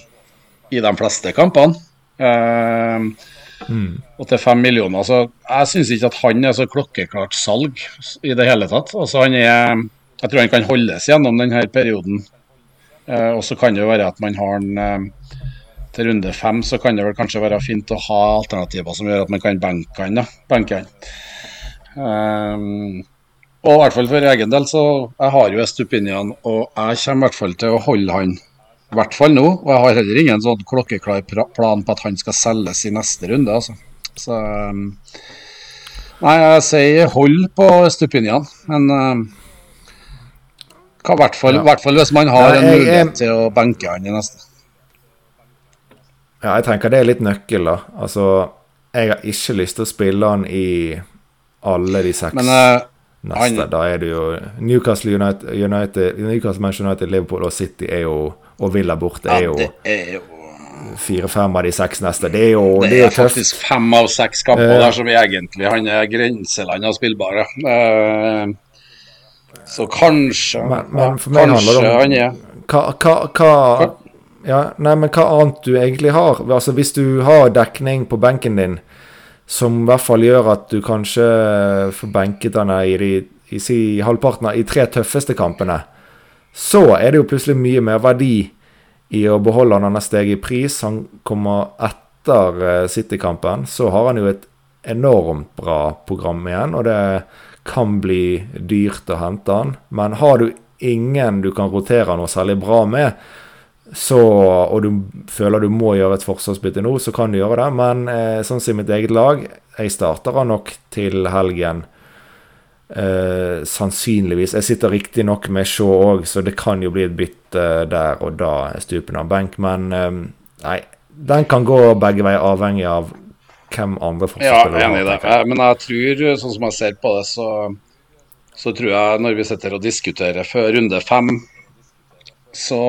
i de fleste kampene. Mm. Og til fem millioner, så jeg syns ikke at han er så klokkeklart salg i det hele tatt. Altså han er jeg tror han kan holdes gjennom denne perioden. Eh, og så kan det jo være at man har en eh, til runde fem, så kan det vel kanskje være fint å ha alternativer som gjør at man kan benke han. Benke han. Um, og i hvert fall for egen del, så jeg har jo Estupinian, og jeg kommer i hvert fall til å holde han. I hvert fall nå. Og jeg har heller ingen sånn klokkeklar plan på at han skal selges i neste runde. Altså. Så um, Nei, jeg sier hold på Estupinian, men um, i hvert fall, ja. hvert fall hvis man har en mulighet til å benke han i neste. Ja, jeg tenker det er litt nøkkel, da. Altså, jeg har ikke lyst til å spille han i alle de seks Men, uh, neste. Da er det jo Newcastle United, United, Newcastle Manchester United, Liverpool og City er jo Og Villa borte er jo, ja, jo fire-fem av de seks neste. Det er jo Det er, det er faktisk fem av seks kamper uh, der som egentlig han er grenseland av spillbare. Uh, så kanskje Men, men for meg handler det om hva, hva, hva, ja, nei, men hva annet du egentlig har. Altså Hvis du har dekning på benken din som i hvert fall gjør at du kanskje får benket henne i, de, i, si, halvparten av de tre tøffeste kampene, så er det jo plutselig mye mer verdi i å beholde han annet steg i pris. Han kommer etter uh, City-kampen. Så har han jo et enormt bra program igjen. og det kan bli dyrt å hente han. Men har du ingen du kan rotere noe særlig bra med, så, og du føler du må gjøre et forsvarsbytte nå, så kan du gjøre det. Men eh, sånn som i mitt eget lag, jeg starter han nok til helgen. Eh, sannsynligvis. Jeg sitter riktignok med Shaw òg, så det kan jo bli et bytte der og da stupen av benk. Men eh, nei, den kan gå begge veier, avhengig av hvem andre forsvarsspillere Ja, enig i det. Men jeg tror, sånn som jeg ser på det, så, så tror jeg når vi sitter og diskuterer før runde fem, så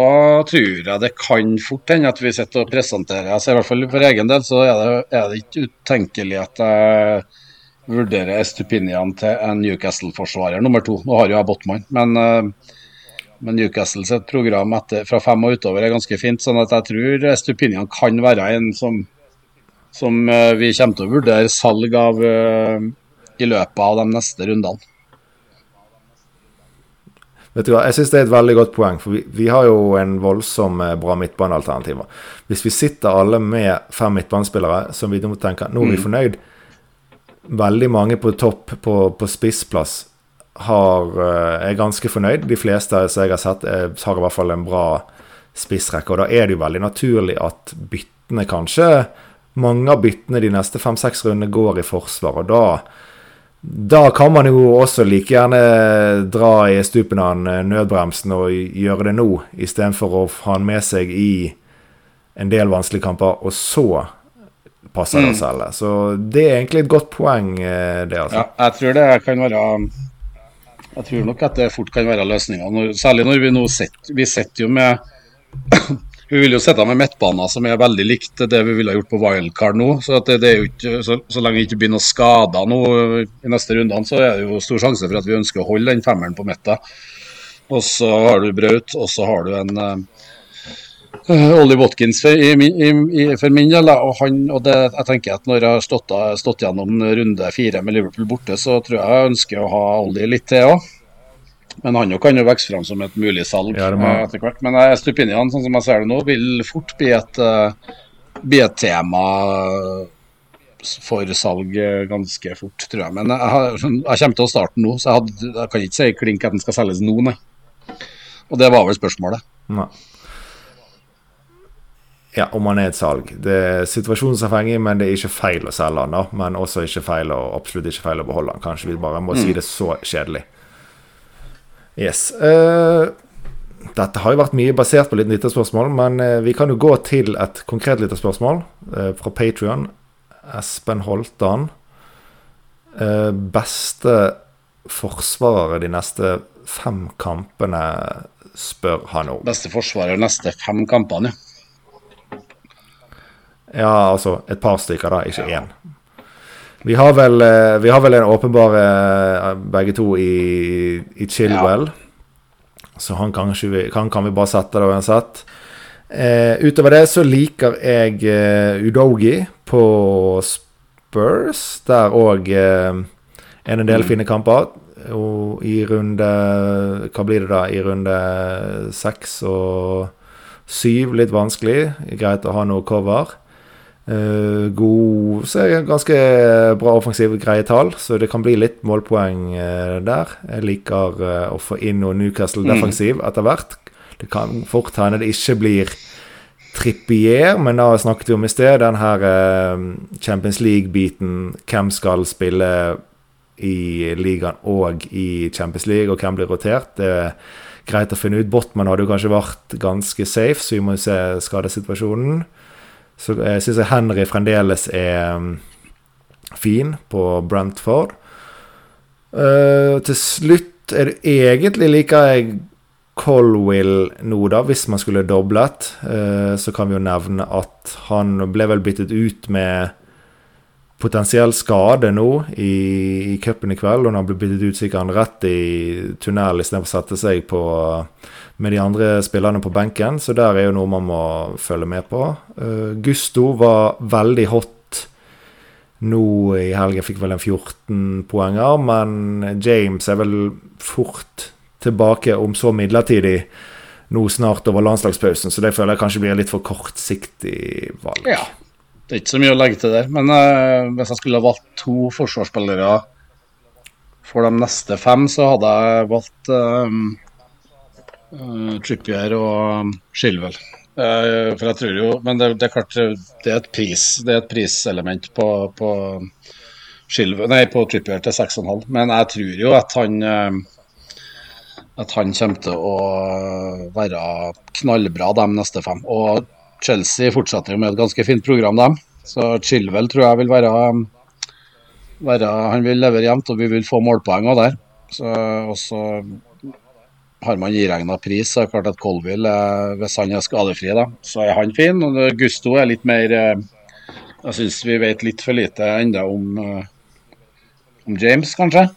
tror jeg det kan fort hende at vi sitter og presenterer altså I hvert fall for egen del så er det, er det ikke utenkelig at jeg vurderer Estupinian til en Newcastle-forsvarer nummer to. Nå har jo jeg Botman, men, eh, men Newcastle sitt program etter, fra fem og utover er ganske fint. sånn at jeg tror Estupinian kan være en som som eh, vi kommer til å vurdere salg av eh, i løpet av de neste rundene. Vet du hva, Jeg syns det er et veldig godt poeng, for vi, vi har jo en voldsom eh, bra midtbanealternativer. Hvis vi sitter alle med fem midtbanespillere som vi nå tenker nå er vi mm. fornøyd Veldig mange på topp på, på spissplass har, er ganske fornøyd. De fleste som jeg har sett, er, har i hvert fall en bra spissrekke. Og da er det jo veldig naturlig at byttene kanskje mange av byttene de neste fem-seks rundene går i forsvar. og da, da kan man jo også like gjerne dra i stupen av nødbremsen og gjøre det nå, istedenfor å ha han med seg i en del vanskelige kamper, og så passer det å mm. selge. Så det er egentlig et godt poeng, eh, det. altså. Ja, jeg tror det kan være Jeg tror nok at det fort kan være løsninga. Særlig når vi nå sitter Vi sitter jo med vi vil jo sitte med midtbaner som er veldig likt det vi ville gjort på wildcard nå. Så, det, det ikke, så, så, lenge det ikke blir noen skader nå i neste rundene, så er det jo stor sjanse for at vi ønsker å holde den femmeren på midten. Og så har du Braut, og så har du en, Uh, Ollie Watkins for, i, i, for min del. Og, han, og det, jeg tenker at når jeg har stått, stått, gjennom runde fire med Liverpool borte, så tror jeg jeg ønsker å ha Ollie litt til òg. Men han kan jo vokse fram som et mulig salg ja, etter hvert. Men Stupinian, sånn som jeg ser det nå, vil fort bli et, uh, bli et tema for salg ganske fort, tror jeg. Men jeg, har, jeg kommer til å starte nå, så jeg, hadde, jeg kan ikke si klink at den skal selges nå, nei. Og det var vel spørsmålet. Nei. Ja, om han er et salg. Det er situasjonsavhengig, men det er ikke feil å selge han da. Men også ikke feil og absolutt ikke feil å beholde han. Kanskje vi bare må mm. si det så kjedelig. Yes. Uh, dette har jo vært mye basert på litt lytterspørsmål, men uh, vi kan jo gå til et konkret lytterspørsmål uh, fra Patrion. Espen Holtan. beste forsvarere de neste fem kampene, spør han om. Beste forsvarer de neste fem kampene, ja. Ja, altså et par stykker, da, ikke én. Vi har vel, eh, vi har vel en åpenbar eh, begge to i, i Chilwell. Ja. Så han kan, vi, kan, kan, vi bare sette det uansett. Eh, utover det så liker jeg uh, Udogi på Spurs. Der òg uh, er en del mm. fine kamper. Og i runde Hva blir det da? I runde seks og syv litt vanskelig. Greit å ha noe cover. Uh, god så er Ganske bra offensiv, greie tall, så det kan bli litt målpoeng uh, der. Jeg liker uh, å få inn noe Newcastle mm. defensiv mm. etter hvert. Det kan fort hende det ikke blir Trippier, men da snakket vi om i sted den her Champions League-biten. Hvem skal spille i ligaen og i Champions League, og hvem blir rotert? Det er greit å finne ut. Botman hadde jo kanskje vært ganske safe, så vi må se skadesituasjonen. Så jeg syns Henry fremdeles er um, fin på Brentford. Uh, til slutt er det egentlig liker jeg Colwill nå, da, hvis man skulle doblet. Uh, så kan vi jo nevne at han ble vel byttet ut med potensiell skade nå i, i cupen i kveld. Og når han ble byttet ut, så gikk han rett i tunnel istedenfor å sette seg på med de andre spillerne på benken, så der er jo noe man må følge med på. Uh, Gusto var veldig hot nå i helgen, fikk vel en 14 poenger, men James er vel fort tilbake, om så midlertidig, nå snart over landslagspausen, så det føler jeg kanskje blir litt for kortsiktig valg. Ja, det er ikke så mye å legge til der, men uh, hvis jeg skulle ha valgt to forsvarsspillere for de neste fem, så hadde jeg valgt uh, Uh, Trippier og Shilwell. Uh, for jeg tror jo Men det, det, er klart det er et pris Det er et priselement på, på Shilwell Nei, på Trippier til 6,5. Men jeg tror jo at han uh, At han kommer til å være knallbra de neste fem. Og Chelsea fortsetter jo med et ganske fint program, dem. Så Chilwell tror jeg vil være, være Han vil levere jevnt, og vi vil få målpoeng òg der. Så, og så har man iregna pris, så er det klart at Colville, hvis han er skadefri, da, så er han fin. Og Gusto er litt mer eh, Jeg syns vi vet litt for lite ennå om, eh, om, James, kanskje.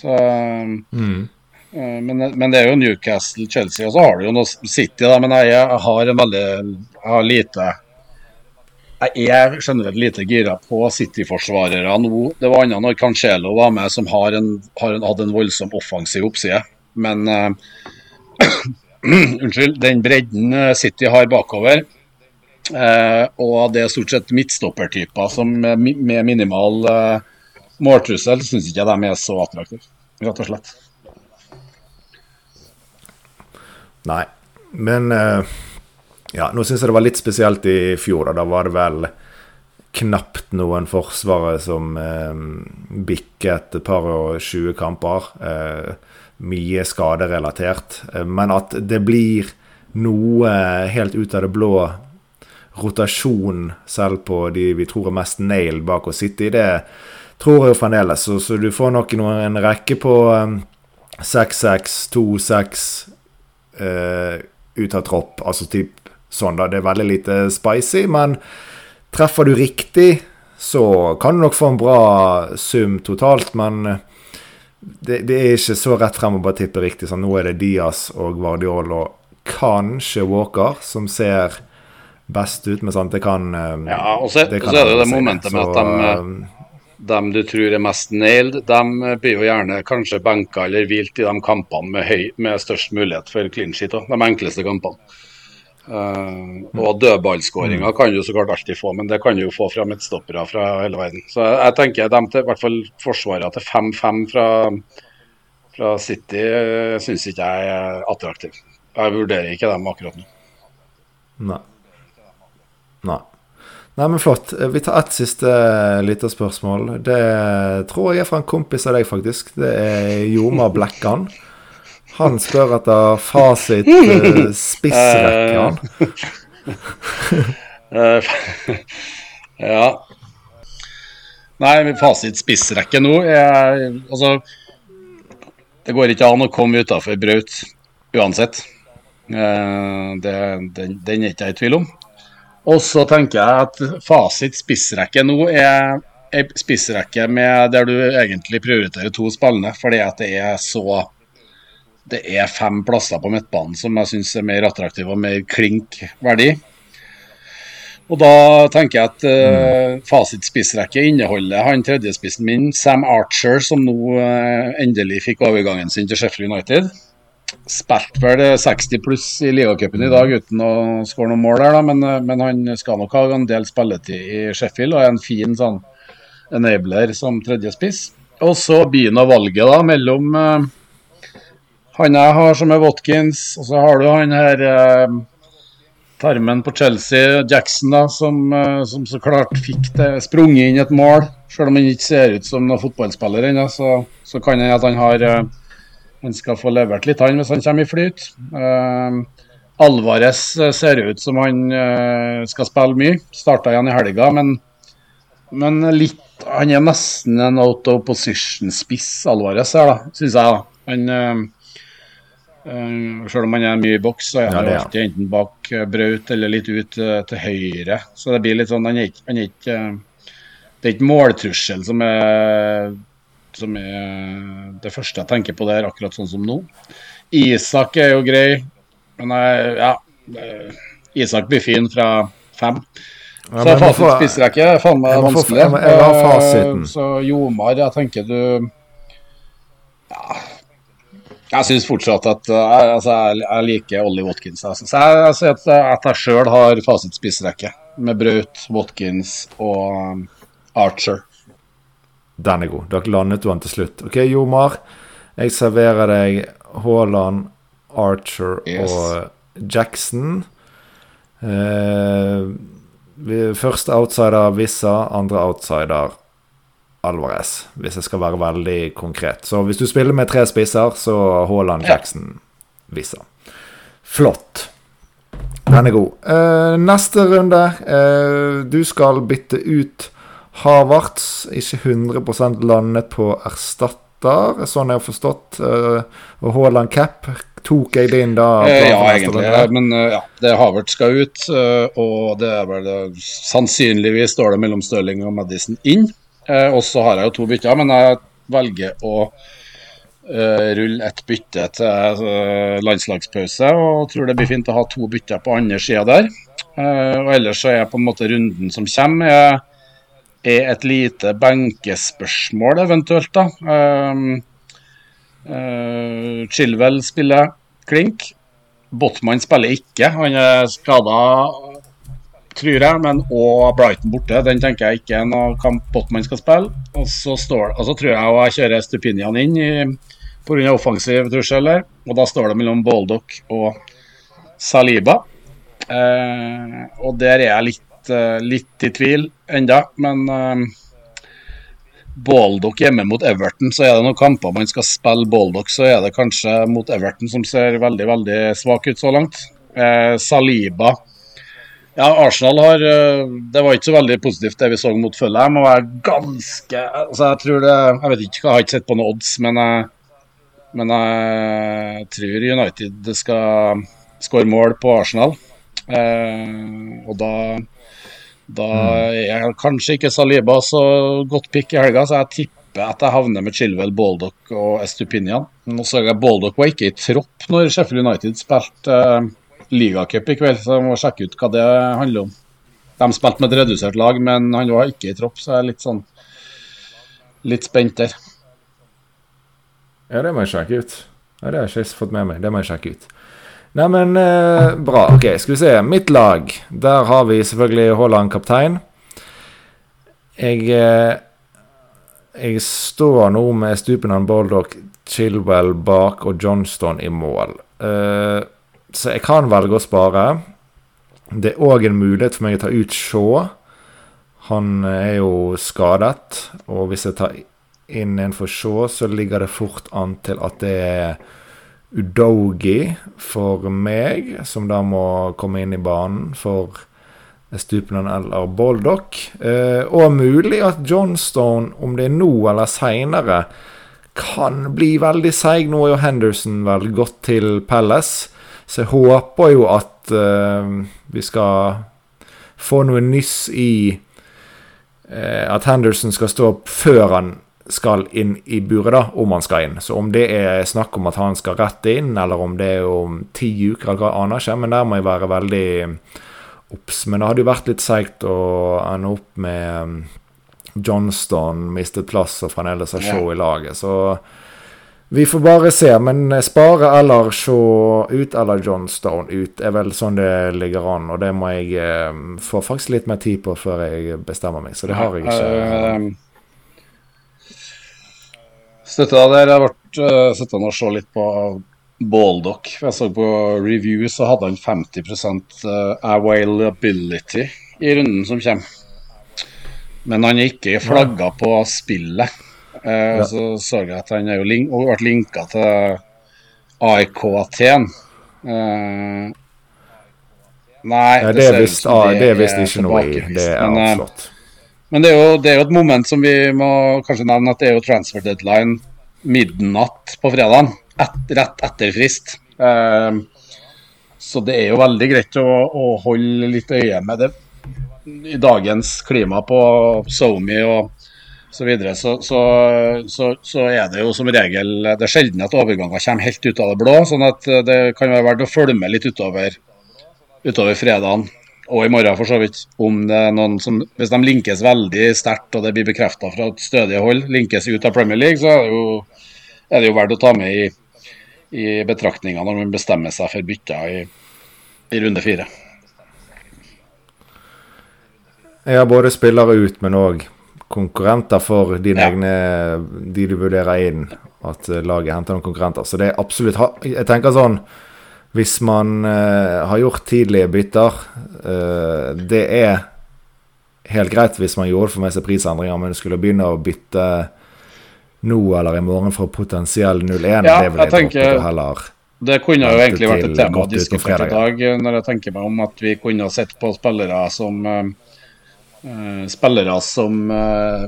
Så mm. Eh, men, men, det er jo Newcastle, Chelsea, og så har du jo noe City, da. Men jeg, jeg har en veldig Jeg har lite jeg er generelt lite gira på City-forsvarere nå. Det var annet når Cancelo var med, som har, en, har en, hadde en voldsom offensiv oppside. Men uh, Unnskyld. Den bredden eh, City har bakover, uh, og det er stort sett midtstoppertyper som med minimal måltrussel, syns ikke de er så attraktive, rett og slett. Nei, men ja, nå syns jeg det var litt spesielt i fjor. Da, da var det vel knapt noen forsvarere som eh, bikket et par og 20 kamper. Eh, mye skaderelatert. Eh, men at det blir noe helt ut av det blå rotasjon selv på de vi tror er mest nail bak å sitte i, det tror jeg jo fremdeles. Så, så, du får nok noen, en rekke på 6-6, 2-6 uh, ut av tropp. Altså typ sånn, da. Det er veldig lite spicy, men treffer du riktig, så kan du nok få en bra sum totalt. Men det, det, er ikke så rett frem å bare tippe riktig. Sånn, nå er det Diaz og Guardiol og kanskje Walker, som ser best ut, men sant, det kan eh, Ja, og så, det, så er det det momentet med at de, de, dem du tror er mest nailed, de blir jo gjerne kanskje benka eller hvilt i de kampene med, høy, med størst mulighet for clean sheet. Også, de enkleste kampene. Uh, og dødballskåringa mm. kan du så klart alltid få, men det kan du jo få fra midtstoppere fra hele verden. Så jeg, jeg tenker de til i hvert fall forsvaret til 5-5 fra, fra City uh, syns ikke jeg er attraktiv. Jeg vurderer ikke dem akkurat nå. Nei. Nei. Nei, men flott. Vi tar ett siste eh, lite spørsmål. Det tror jeg er fra en kompis av deg, faktisk. Det er Joma Blekkan. Han spør etter fasit uh, spissrekke, han. ja. Nei, fasit spissrekke nå er Altså, det går ikke an å komme utafor Braut uansett. Uh, det, den, den er ikke jeg i tvil om. Og så tenker jeg at fasit spissrekke nå er ei spissrekke med der du egentlig prioriterer to spillende, fordi at det er så Det er fem plasser på midtbanen som jeg syns er mer attraktive og mer klink verdi. Og da tenker jeg at uh, fasitspissrekke inneholder han tredjespissen min, Sam Archer, som nå uh, endelig fikk overgangen sin til Sheffield United spilte vel 60 pluss i ligacupen i dag uten å skåre noen mål der, da, men, men, han skal nok ha en del spilletid i Sheffield og er en fin sånn enabler som tredje spiss. Og så begynner valget da mellom uh, han jeg har som er Watkins, og så har du han her eh, tarmen på Chelsea, Jackson, da, som, uh, som så klart fikk det sprunget inn et mål. Selv om han ikke ser ut som noen fotballspiller ennå, så, så kan han at han har han skal få levert litt, han, hvis han kommer i flyt. Eh, Alvarez eh, ser ut som han eh, skal spille mye. Starta igjen i helga, men, men litt Han er nesten en out of position-spiss, Alvarez her, da, syns jeg. da. Han, uh, uh, selv om han er mye i boks, så er han ja, alltid enten bak Braut eller litt ut til høyre. Så det blir litt sånn Han er ikke, han er ikke Det er ikke måltrussel som er som er det første jeg tenker på der, akkurat sånn som nå. Isak er jo grei, men jeg, ja Isak blir fin fra fem. Ja, så fasit spiser jeg ikke. Faen meg vanskelig. Jeg, må, jeg, må, fasiten. Så Jomar, jeg tenker du ja, Jeg syns fortsatt at jeg, altså, jeg, liker Ollie Watkins. Altså. Så jeg altså, at, at, jeg sjøl har fasitspisrekke med Braut, Watkins og Archer. Den er god. Dere landet du den til slutt. OK, Jomar. Jeg serverer deg Haaland, Archer yes. og Jackson. Eh, første outsider Vissa, andre outsider Alvarez, hvis jeg skal være veldig konkret. Så hvis du spiller med tre spisser, så Haaland, Jackson, Vissa. Flott. Den er god. Uh, neste runde. Uh, du skal bytte ut Havertz ikke 100 landet på erstatter, sånn jeg har forstått. Uh, og Haaland cap tok jeg det inn da? Ja, egentlig. Men ja, det Havertz skal ut. Og det er vel sannsynligvis står det mellom Stirling og Madison inn. Og så har jeg jo to bytter, men jeg velger å rulle et bytte til landslagspause. Og tror det blir fint å ha to bytter på andre sida der. og ellers så er på en måte runden som kommer er et lite benkespørsmål, eventuelt. da. Uh, Chilwell spiller klink. Botman spiller ikke. Han er skada, tror jeg, men òg Brighton borte. Den tenker jeg ikke er noe kamp Botman skal spille. Og så, står, altså, tror jeg jeg kjører Stupinian inn pga. offensiv trussel. Og da står det mellom Baldock og Saliba. Eh, og der er jeg litt Eh, litt i tvil enda, men eh, Baldock hjemme mot Everton, så er det noen kamper man skal spille Baldock, så er det kanskje mot Everton som ser veldig veldig svak ut så langt. Eh, Saliba Ja, Arsenal har Det var ikke så veldig positivt det vi så mot Følheim. Og er ganske altså Jeg tror det Jeg vet ikke, jeg har ikke sett på noen odds, men jeg, men jeg tror United skal skåre mål på Arsenal. Eh, og da da er kanskje ikke Saliba så godt pick i helga, så jeg tipper at jeg havner med Chilwell, Baldock og Estupinian. Nå så jeg Baldock var ikke i tropp når Sheffield United spilte uh, ligacup i kveld, så jeg må sjekke ut hva det handler om. De spilte med et redusert lag, men han var ikke i tropp, så jeg er litt sånn litt spent der. Ja, det må jeg sjekke ut. Ja, Det har jeg ikke fått med meg. Det må jeg sjekke ut. Neimen, eh, bra. Ok, skal vi se. Mitt lag. Der har vi selvfølgelig Haaland kaptein. Jeg eh, Jeg står nå med Stupenhan, Baldock, Chilwell bak og Johnston i mål. Eh, så jeg kan velge å spare. Det er òg en mulighet for meg å ta ut Shaw. Han er jo skadet, og hvis jeg tar inn en for Shaw, så ligger det fort an til at det er Udogi for meg, som da må komme inn i banen for Stupinan eller Boldock. Eh, og mulig at Johnstone, om det er nå eller seinere, kan bli veldig seig. Nå er jo Henderson vel gått til Palace, så jeg håper jo at uh, vi skal få noe nyss i uh, at Henderson skal stå opp før han skal inn i buret, da, om han skal inn. Så om det er snakk om at han skal rett inn, eller om det er om ti uker, hva aner ikke, men der må jeg være veldig obs. Men det hadde jo vært litt seigt å ende opp med um, Johnston mistet plass og fremdeles har show i laget, så vi får bare se. Men spare eller se ut eller Johnstone ut er vel sånn det ligger an. Og det må jeg eh, få faktisk litt mer tid på før jeg bestemmer meg, så det har jeg ikke. Uh, Støtta der. Har vært sittende og se litt på Baldock. Jeg så på review, så hadde han 50% availability i runden som kommer. Men han er ikke flagga på spillet. Uh, Ja. Så så jeg at han er jo link og ble linka til AIK Aten. Uh, nei, det er ser ut som ah, det er visst ikke noe i. Det er eh, avslått. men det er, jo, det er jo et moment som vi må kanskje nevne, at det er jo transfer deadline midnatt på fredagen. Et, rett etter frist. Ehm, så det er jo veldig greit å, å holde litt øye med det i dagens klima på SoMe og så videre. Så, så, så, er det jo som regel Det er sjelden at overganger kommer helt ut av det blå. sånn at det kan være verdt å følge med litt utover, utover fredagen og i morgen for så vidt, om det er noen som Hvis de linkes veldig sterkt og det blir bekrefta fra et stødig hold, linkes ut av Premier League, så er det jo, er det jo verdt å ta med i, i betraktninga når man bestemmer seg for bytter i, i runde fire. Jeg har både spillere ut, men òg konkurrenter for dine Ja. egne De du vurderer inn. At eh, laget henter noen konkurrenter. Så det er absolutt Jeg tenker sånn Hvis man uh, har gjort tidlige bytter uh, Det er helt greit hvis man gjorde for meg seg prisendringer, men skulle begynne å bytte nå eller i morgen for potensiell 0-1, Ja, det vil jeg jeg tenker- heller. Det kunne jo egentlig vært et tema å diskutere i dag, når jeg tenker meg om at vi kunne sett på spillere som eh, Spillere som eh,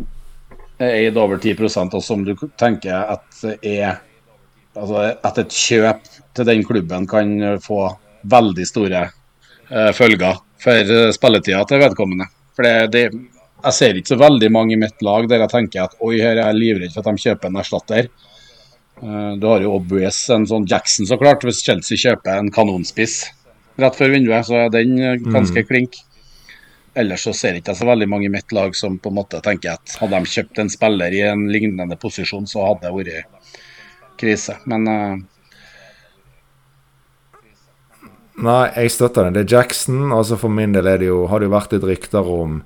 er eid over 10 og som du tenker at er Altså at et kjøp til den klubben kan eh, få veldig store eh, følger for eh, spilletida til vedkommende. For det, det, jeg ser ikke så veldig mange i mitt lag der jeg tenker at oi, her er jeg livredd for at de kjøper en erstatter. Eh, Du har jo obvious en sånn Jackson, så klart. Hvis Chelsea kjøper en kanonspiss rett før vinduet, så er den eh, ganske klink. Ellers så ser ikke jeg så veldig mange i mitt lag som på en måte tenker at hadde de kjøpt en spiller i en lignende posisjon, så hadde det vært krise. Men uh... Nei, jeg støtter det. Det er Jackson. Altså For min del er det jo, har det jo vært litt rykter om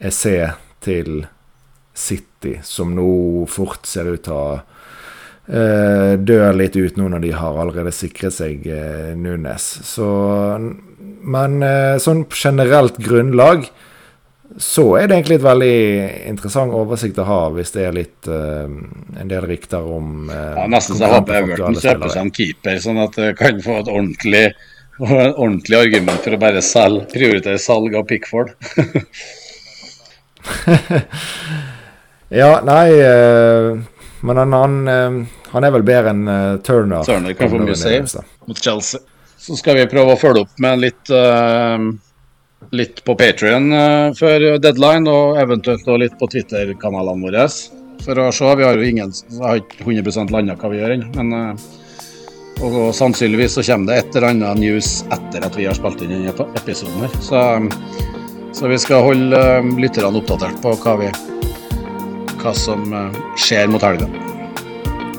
Esse til City, som nå fort ser ut til å dø litt ut nå når de har allerede sikret seg eh, Nunes. Så Men eh, sånn generelt grunnlag så er det egentlig et veldig interessant oversikt å ha, hvis det er litt uh, en del rykter om uh, ja, nesten så håper jeg Everton kjøper seg en keeper, sånn at det kan få et ordentlig ordentlig argument for å bare selge, prioritere salg av Pickford. Ja, nei uh, Men en annen eh, han er vel bedre enn uh, Turner. Turner kan få mye save. mot Chelsea. Så skal vi prøve å følge opp med litt, uh, litt på Patrion før deadline, og eventuelt også litt på Twitter-kanalene våre. For å se, Vi har jo ingen, har ikke 100% landa hva vi gjør ennå, men eh, og sannsynligvis så kommer det et eller annet news etter at vi har spilt inn denne episoden her. Så, så vi skal holde lytterne oppdatert på hva, vi, hva som skjer mot helga.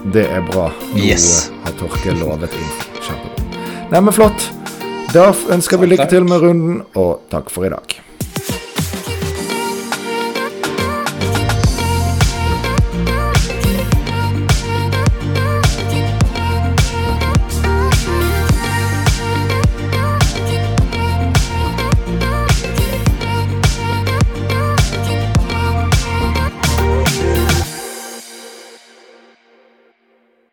Det er bra. Nå Yes. har Torke lovet inn. Kjempebra. Nei, men flott. Da ønsker vi lykke til med runden, og takk for i dag.